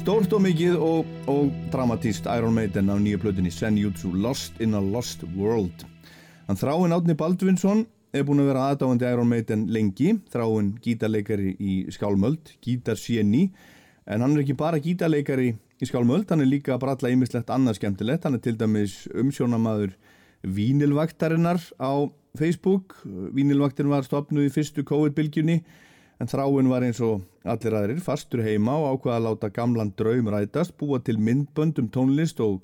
Stórt og mikið og, og dramatíst Iron Maiden á nýju plötunni Senjutsu Lost in a Lost World. Hann þráinn Átni Baldvinsson er búinn að vera aðdáandi Iron Maiden lengi, þráinn gítarleikari í Skálmöld, gítarsjeni, en hann er ekki bara gítarleikari í Skálmöld, hann er líka að bralla ýmislegt annað skemmtilegt, hann er til dæmis umsjónamaður Vínilvaktarinnar á Facebook, Vínilvaktin var stopnuð í fyrstu COVID-bylgjunni, en þráinn var eins og allir aðrir fastur heima og ákvaða að láta gamlan draum rætast, búa til myndbönd um tónlist og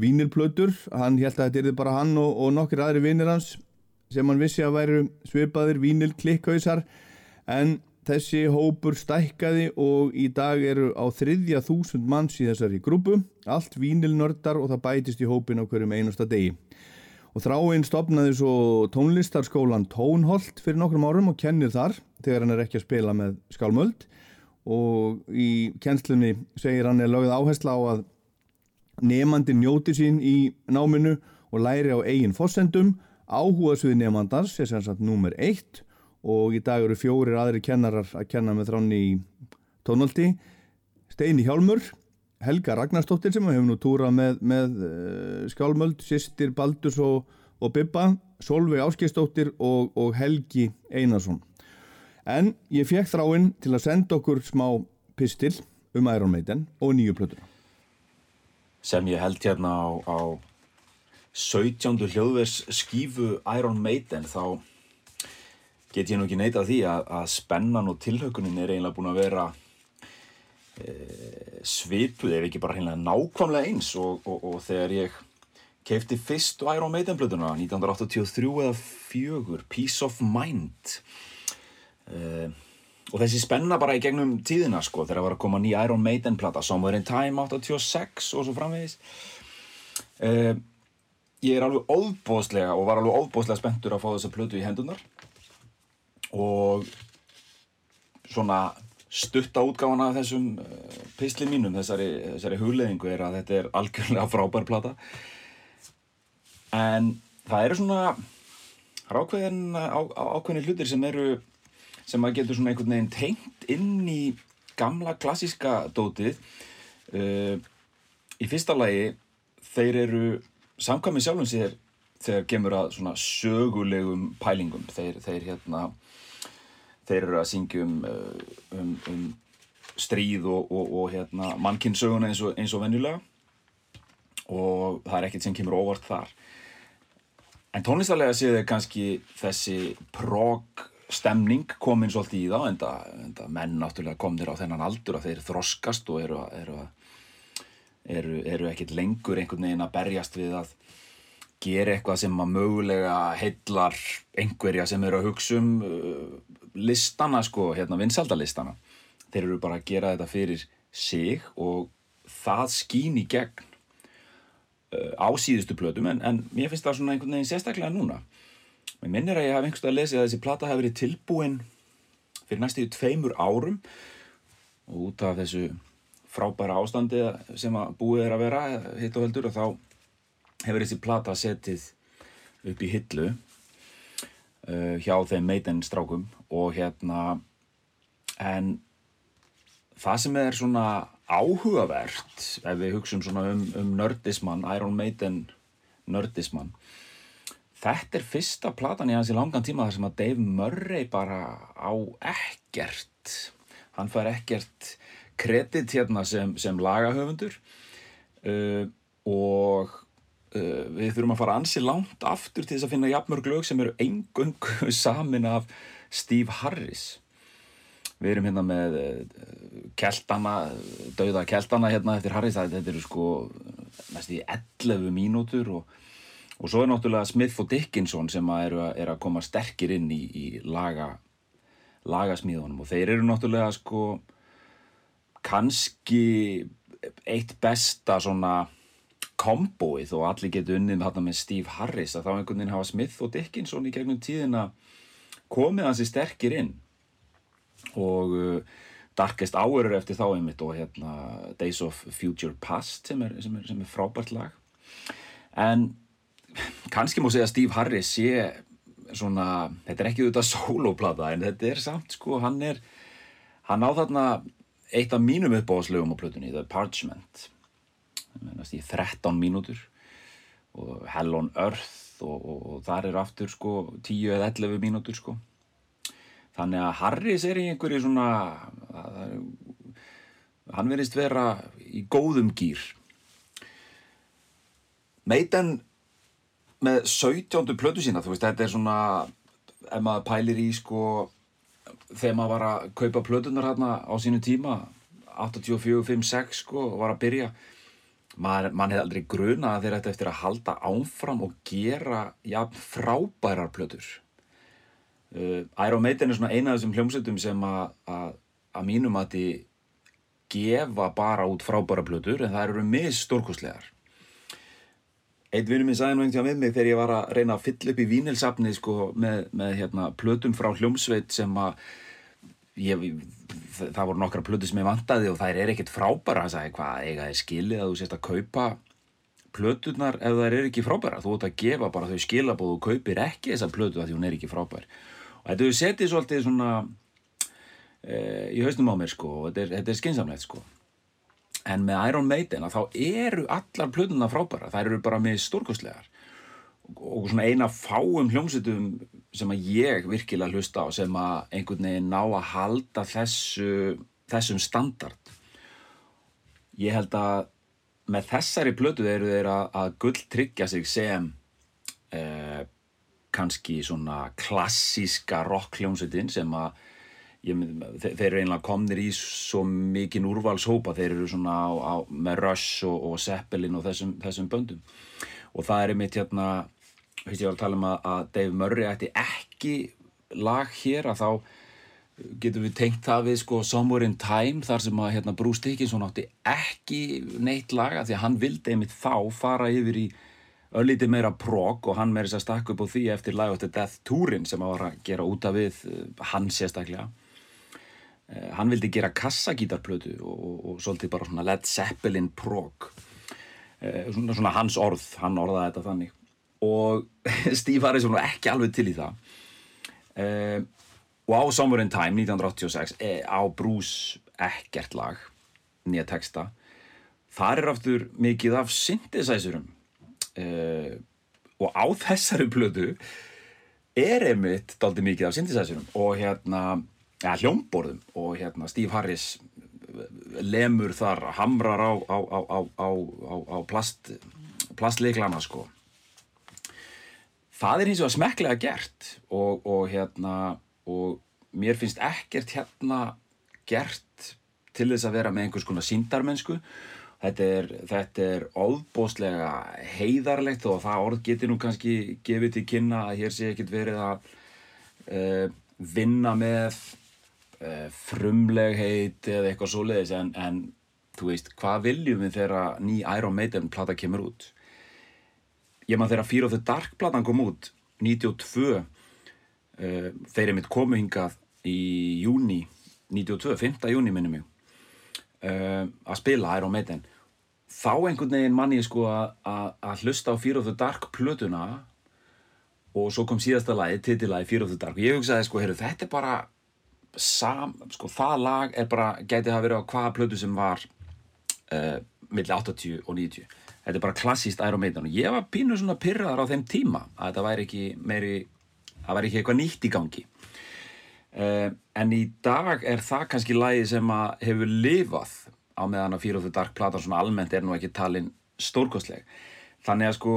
vínilplötur. Hann held að þetta er bara hann og, og nokkur aðri vinnir hans sem hann vissi að væru svipaðir vínilklikkhausar en þessi hópur stækkaði og í dag eru á þriðja þúsund manns í þessari grúpu, allt vínilnördar og það bætist í hópin á hverjum einasta degi. Og þráinn stopnaði svo tónlistarskólan Tónholt fyrir nokkrum árum og kennir þar þegar hann er ekki að spila með skálmöld. Og í kennslunni segir hann er lögð áhersla á að nefandi njóti sín í náminu og læri á eigin fossendum áhuga svið nefandars er sem sagt númer eitt og í dag eru fjórir aðri kennarar að kenna með þráni í tónholti. Steini Hjálmur Helga Ragnarstóttir sem hefur nú túrað með, með uh, skálmöld, sýstir Baldurs og, og Bibba, Solveig Áskistóttir og, og Helgi Einarsson. En ég fekk þráinn til að senda okkur smá pistil um Iron Maiden og nýju plötuna. sem ég held hérna á, á 17. hljóðvers skífu Iron Maiden þá get ég nú ekki neitað því að, að spennan og tilhaukunin er eiginlega búin að vera svipuð ef ekki bara hreinlega nákvæmlega eins og, og, og þegar ég keipti fyrstu Iron Maiden blöðuna 1983 eða 4 Peace of Mind. E, og þessi spenna bara í gegnum tíðina sko þegar var að koma ný Iron Maiden plata Somewhere in Time 86 og svo framvegis. E, ég er alveg óbóðslega og var alveg óbóðslega spenntur að fá þessa plötu í hendunar og svona stutta útgáfan af þessum uh, pisli mínum, þessari, þessari hugleðingu er að þetta er algjörlega frábær plata. En það eru svona það eru ákveðin, á, ákveðin hlutir sem eru sem maður getur svona einhvern veginn tengt inn í gamla klassíska dótið. Uh, í fyrsta lagi þeir eru samkvæmið sjálfum sér þegar kemur að svona sögulegum pælingum. Þeir, þeir hérna þeir eru að syngja um, uh, um, um stríð og, og, og hérna, mannkinnsöguna eins og, og venjulega. Og það er ekkert sem kemur óvart þar. En tónlistarlega séu þeir kannski þessi prog stemning komin svolítið í þá en það menn náttúrulega komnir á þennan aldur að þeir þroskast og eru, eru, eru, eru ekkert lengur einhvern veginn að berjast við að gera eitthvað sem að mögulega heillar einhverja sem eru að hugsa um uh, listana sko, hérna vinsaldalistana þeir eru bara að gera þetta fyrir sig og það skín í gegn uh, á síðustu plötum en, en mér finnst það svona einhvern veginn sérstaklega núna. Mér minnir að ég hef einhverstað að lesa að þessi plata hefur verið tilbúin fyrir næstu tveimur árum. Og út af þessu frábæra ástandi sem að búið er að vera hitt og heldur og þá hefur þessi plata setið upp í hillu uh, hjá þeim Maiden strákum og hérna en það sem er svona áhugavert ef við hugsum svona um, um nördismann, Iron Maiden nördismann þetta er fyrsta platan í hans í langan tíma þar sem að Dave Murray bara á ekkert. Hann fær ekkert kredit hérna sem, sem lagahöfundur uh, og við þurfum að fara ansi langt aftur til þess að finna jafnmörg lög sem eru engungu samin af Steve Harris. Við erum hérna með uh, keltana, dauða keltana hérna eftir Harris, þetta eru sko næst í 11 mínútur og, og svo er náttúrulega Smith og Dickinson sem að eru, að- eru að koma sterkir inn í, í laga lagasmíðunum. Og þeir eru náttúrulega sko kannski eitt besta svona kombóið og allir getur unnið með, Steve Harris að þá einhvern veginn hafa Smith og Dickinson í gegnum tíðina komið hansi sterkir inn. Og uh, Darkest Hour er eftir þá einmitt og hérna Days of Future Past sem er, sem er, sem er frábært lag. En kannski má segja að Steve Harris sé svona, þetta er ekki auðvitað soloplata en þetta er samt sko, hann er hann á þarna eitt af mínum uppáðslögum á plötunni, The Parchment Mennast í 13 mínútur og Hell on Earth og, og, og þar er aftur sko 10 eða 11 mínútur sko þannig að Harris er í einhverju svona það er, hann verðist vera í góðum gýr Maiden með 17. plötu sína, þú veist, þetta er svona ef maður pælir í sko þegar maður var að kaupa plötunar hérna á sínu tíma 84, 5, 6 sko og var að byrja mann hefði aldrei gruna að þeir ætti eftir að halda áfram og gera jafn frábærar plötur. Uh, Iron Maiden er svona eina af þessum hljómsveitum sem að, að, að mínum að þið gefa bara út frábæra plötur en það eru mis stórkostlegar Einn vinnur minn sagði nú einhvern veginn við mig þegar ég var að reyna að fylla upp í vínilsafni sko, með, með hérna, plötum frá hljómsveit sem að ég, það, voru nokkra plötu sem ég vantaði og þær er ekkert frábæra hann sagði hvað eiga er skilið að þú sést að kaupa plötunar ef þær er ekki frábæra þú ert að gefa bara þau skilabóð og kaupir ekki þessa plötu að því hún er ekki frábær. Og þetta hefur setið svolítið svona e, í hausnum á mér sko og þetta er, þetta er skinsamlegt sko. En með Iron Maiden að þá eru allar plötuna frábæra, þær eru bara með stórkostlegar og svona eina fáum hljómsveitum sem að ég virkilega hlusta á sem að einhvern veginn ná að halda þessu, þessum standard. Ég held að með þessari plötu eru þeir að, að gull tryggja sig sem eh, kannski svona klassíska rock hljómsveitin sem að ég, þeir eru einlega komnir í svo mikinn úrvalshópa þeir eru svona á, á, með Rush og, og Zeppelin og þessum, þessum böndum. Og það er einmitt hérna veist ég var að tala um að, að Dave Murray ætti ekki lag hér að þá getum við tengt það við sko Somewhere in Time þar sem að hérna Bruce Dickinson átti ekki neitt laga því að hann vildi einmitt þá fara yfir í örlítið meira prog og hann meiri sér stakk upp á því eftir Live After Death túrin sem að var að gera út af við eh, hann sérstaklega. Eh, hann vildi gera kassagítarplötu og, og, og svolítið bara svona Led Zeppelin prog. Eh, svona, svona hans orð, hann orðaði þetta þannig og Steve Harrison var ekki alveg til í það. Uh, og á Somewhere in Time 1986 eh, á Bruce ekkert lag nýja texta þar er aftur mikið af synthesizerum. Uh, og á þessari plötu er einmitt daldi mikið af synthesizerum og hérna ja, hljómborðum. Og hérna Steve Harris lemur þar hamrar á, á, á, á plast, plastleiklana sko það er hins vegar smekklega gert og, og hérna og mér finnst ekkert hérna gert til þess að vera með einhvers konar síndarmennsku þetta er, þetta er óðbóðslega heiðarlegt og það orð getur nú kannski gefið til kynna að hér sé ekkert verið að uh, vinna með uh, frumlegheit eða eitthvað svoleiðis. En, en þú veist, hvað viljum við þegar ný Iron Maiden plata kemur út ég maður þegar Fear of the Dark platan kom út 92 uh, þeir eru mitt komu hingað í júni 92, 5. júni minnum mig uh, að spila Iron Maiden þá einhvern veginn mann ég sko að- að að hlusta á Fear of the Dark plötuna og svo kom síðasta lagi, titillagi Fear of the Dark og ég hugsaði sko, heyrðu, þetta er bara sam, sko, það lag er bara, gæti hafa verið á hvaða plötu sem var uh, milli 80 og 90 þetta er bara klassíst Iron Maiden. Og ég var pínu svona pyrraðar á þeim tíma að þetta væri ekki meiri það væri ekki eitthvað nýtt í gangi. Uh, en í dag er það kannski lagi sem að hefur lifað á meðan að Fear of the Dark platan svona almennt er nú ekki talin stórkostleg. Þannig að sko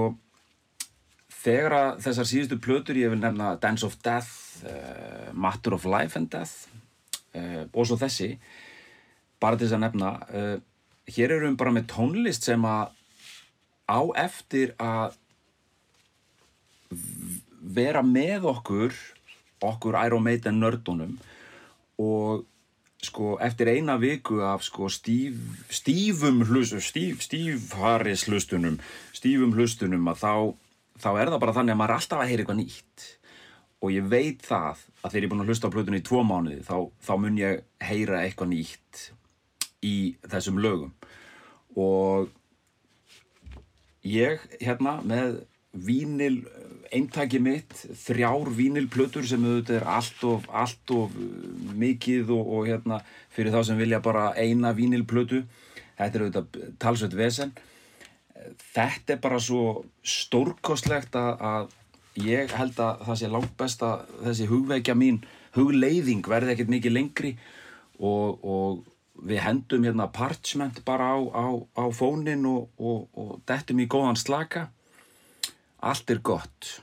þegar að þessar síðustu plötur ég vil nefna Dance of Death uh, Matter of Life and Death uh, og svo þessi bara til þess að nefna hér erum við bara með tónlist sem að á eftir að vera með okkur okkur Iron Maiden nördunum og sko eftir eina viku af sko stíf, stífum hlustum stíf, stífharis hlustunum stífum hlustunum að þá þá er það bara þannig að maður er alltaf að heyra eitthvað nýtt. Og ég veit það að þegar ég er búin að hlusta á plötunni í tvo mánuði þá, þá mun ég heyra eitthvað nýtt í þessum lögum. Og ég hérna með vínil eintaki mitt, þrjár vínilplötur sem auðvitað er allt of, allt of uh, mikið og, og hérna fyrir þá sem vilja bara eina vínilplötu þetta er auðvitað talsveit vesen. Þetta er bara svo stórkostlegt að, ég held að það sé langt best að þessi hugveikja mín hugleiðing verði ekkert mikið lengri og, og við hendum hérna parchment bara á, á, á fónin og, og, og dettum í góðan slaka. Allt er gott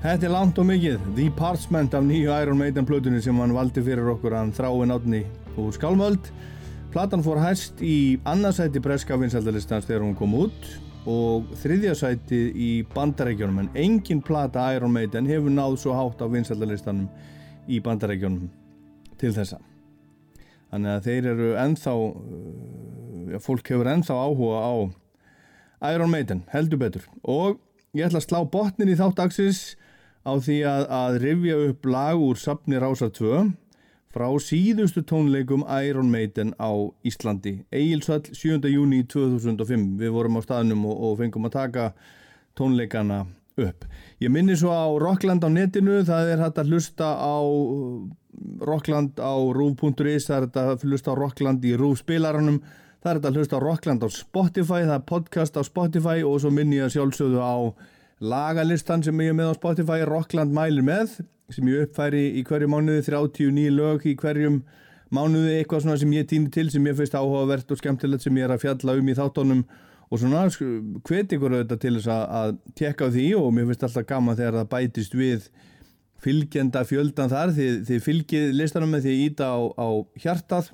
Þetta er langt og mikið, The Parchment af nýju Iron Maiden plötunni sem hann valdi fyrir okkur hann þráin átni úr Skálmöld. Platan fór hæst í annarsæti breska vinsaldalistans þegar hún kom út og þriðja sæti í bandarækjunum en engin plata Iron Maiden hefur náð svo hátt á vinsaldalistanum í bandarækjunum til þessa. Þannig að þeir eru ennþá, já, fólk hefur ennþá áhuga á Iron Maiden, heldur betur. Og ég ætla að slá botnin í þátt dagsins á því að, að rifja upp lag úr Sapni Rásar 2 frá síðustu tónleikum Iron Maiden á Íslandi. Egilsvall 7. júni 2005. Við vorum á staðnum og, og fengum að taka tónleikana upp. Ég minni svo á Rockland á netinu, það er hægt að hlusta á Rockland á rúf.is, það er hægt að hlusta á Rockland í rúf spilaranum, það er hægt að hlusta á Rockland á Spotify, það er podcast á Spotify og svo minni ég að sjálfsögðu á lagalistan sem ég er með á Spotify, Rockland mælir með, sem ég uppfæri í hverju mánuði, 39 lög í hverjum mánuði, eitthvað svona sem ég týni til, sem ég finnst áhugavert og skemmtilegt sem ég er að fjalla um í þáttónum og svona hveti ykkur auðvitað til þess að, að tekka því og mér finnst alltaf gaman þegar það bætist við fylgjenda fjöldan þar þið, þið fylgið listanum með því að íta á, á hjartað.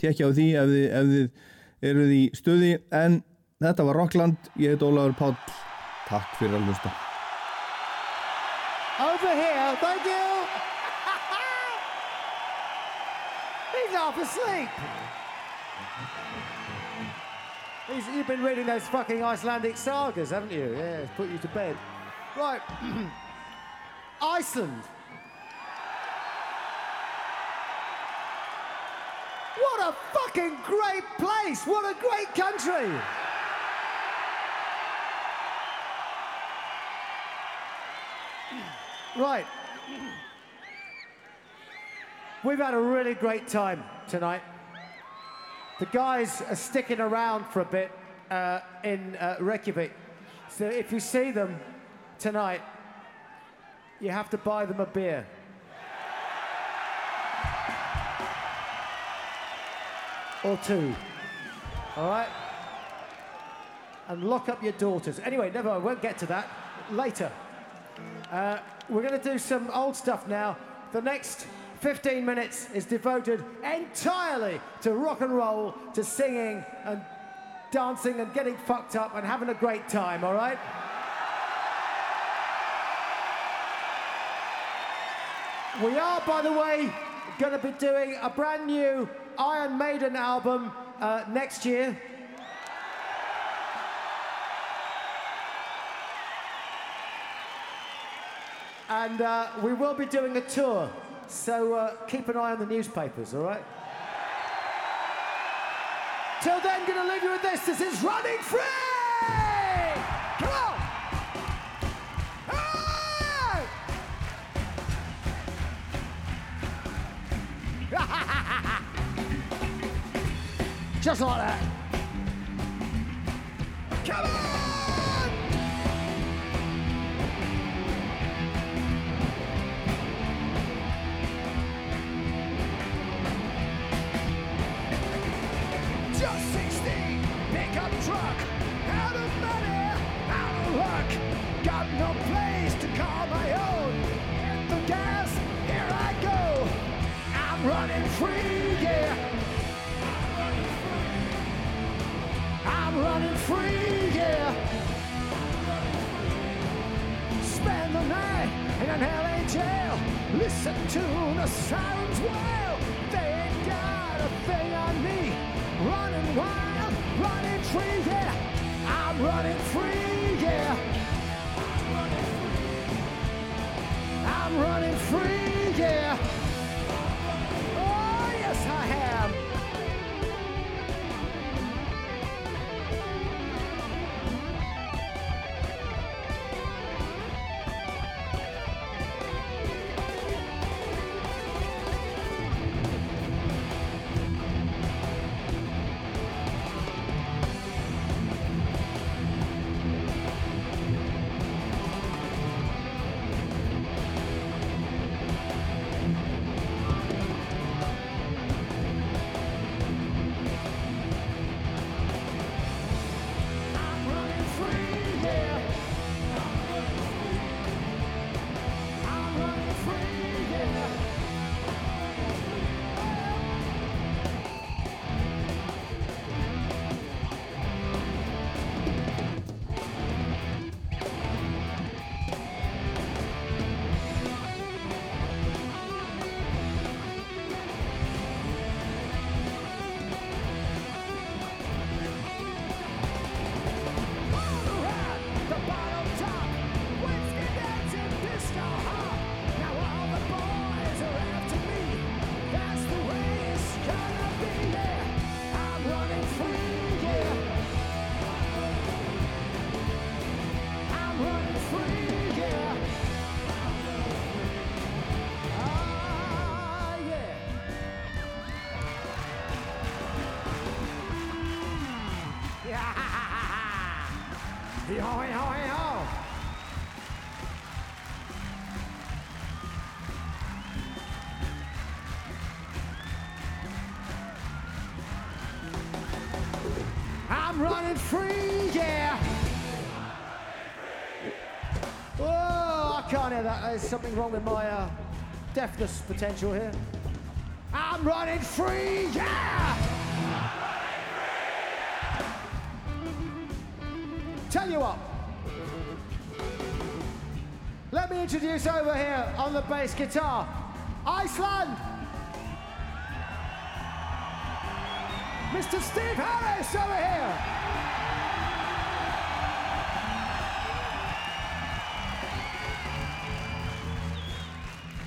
Tekja á því ef þið, ef þið eruð í stöði en þetta var Rockland, ég heit Ólafur Páll takk fyrir að hlusta Over here, thank you. He's half asleep. He's, you've been reading those fucking Icelandic sagas, haven't you? Yeah, it's put you to bed. Right. Iceland. What a fucking great place! What a great country! Right. We've had a really great time tonight. The guys are sticking around for a bit uh, in uh, Reykjavik. So if you see them tonight, you have to buy them a beer. Or two. All right? And lock up your daughters. Anyway, never, I won't get to that. Later. Uh, we're going to do some old stuff now. The next 15 minutes is devoted entirely to rock and roll, to singing and dancing and getting fucked up and having a great time, all right? We are, by the way, going to be doing a brand new Iron Maiden album uh, next year. And uh, we will be doing a tour, so uh, keep an eye on the newspapers, all right? Till then, gonna leave you with this. This is Running Free! Come on! Hey! Just like that. Listen to the sirens wail. They ain't got a thing on me. Running wild, running free, yeah. I'm running free, yeah. I'm running free, I can't that. There's something wrong with my uh, deafness potential here. I'm running free, yeah. Tell you what. Let me introduce over here on the bass guitar, Iceland. Mr. Steve Harris over here.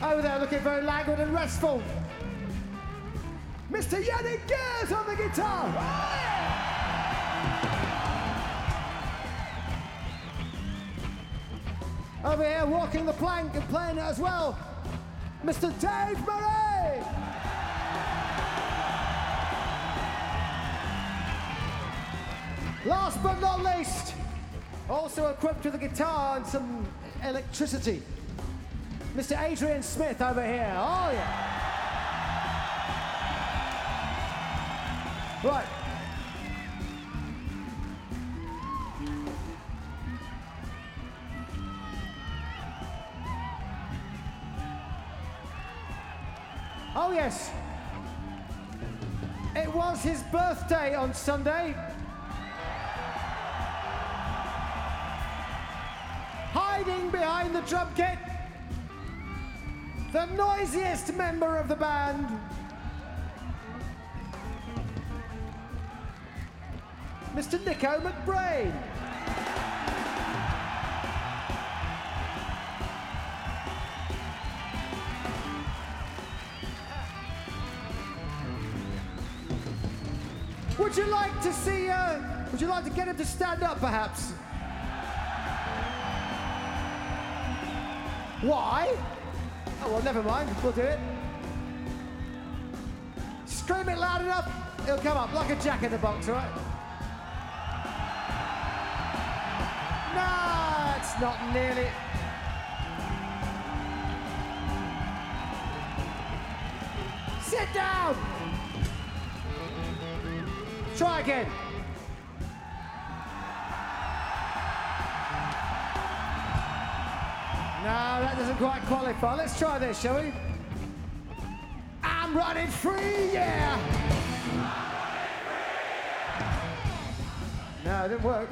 Over there looking very languid and restful. Mr. Yannick Gears on the guitar. Over here walking the plank and playing it as well, Mr. Dave Murray. Last but not least, also equipped with a guitar and some electricity, Mr. Adrian Smith over here. Oh, yeah. Right. Oh, yes. It was his birthday on Sunday. Noisiest member of the band. Mr. Nico McBrain. Would you like to see, uh, would you like to get him to stand up perhaps? Why? Oh, well, never mind, we'll do it. Scream it loud enough, it'll come up like a jack in the box, right? No, it's not nearly. Sit down! Try again. Doesn't quite qualify. Let's try this, shall we? I'm running free, yeah! No, it didn't work.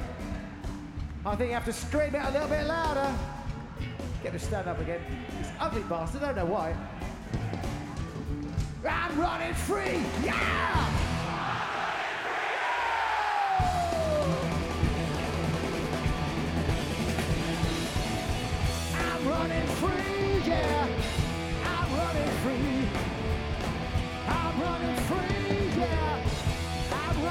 I think you have to scream it a little bit louder. Get to stand up again. This ugly bastard, I don't know why. I'm running free, yeah!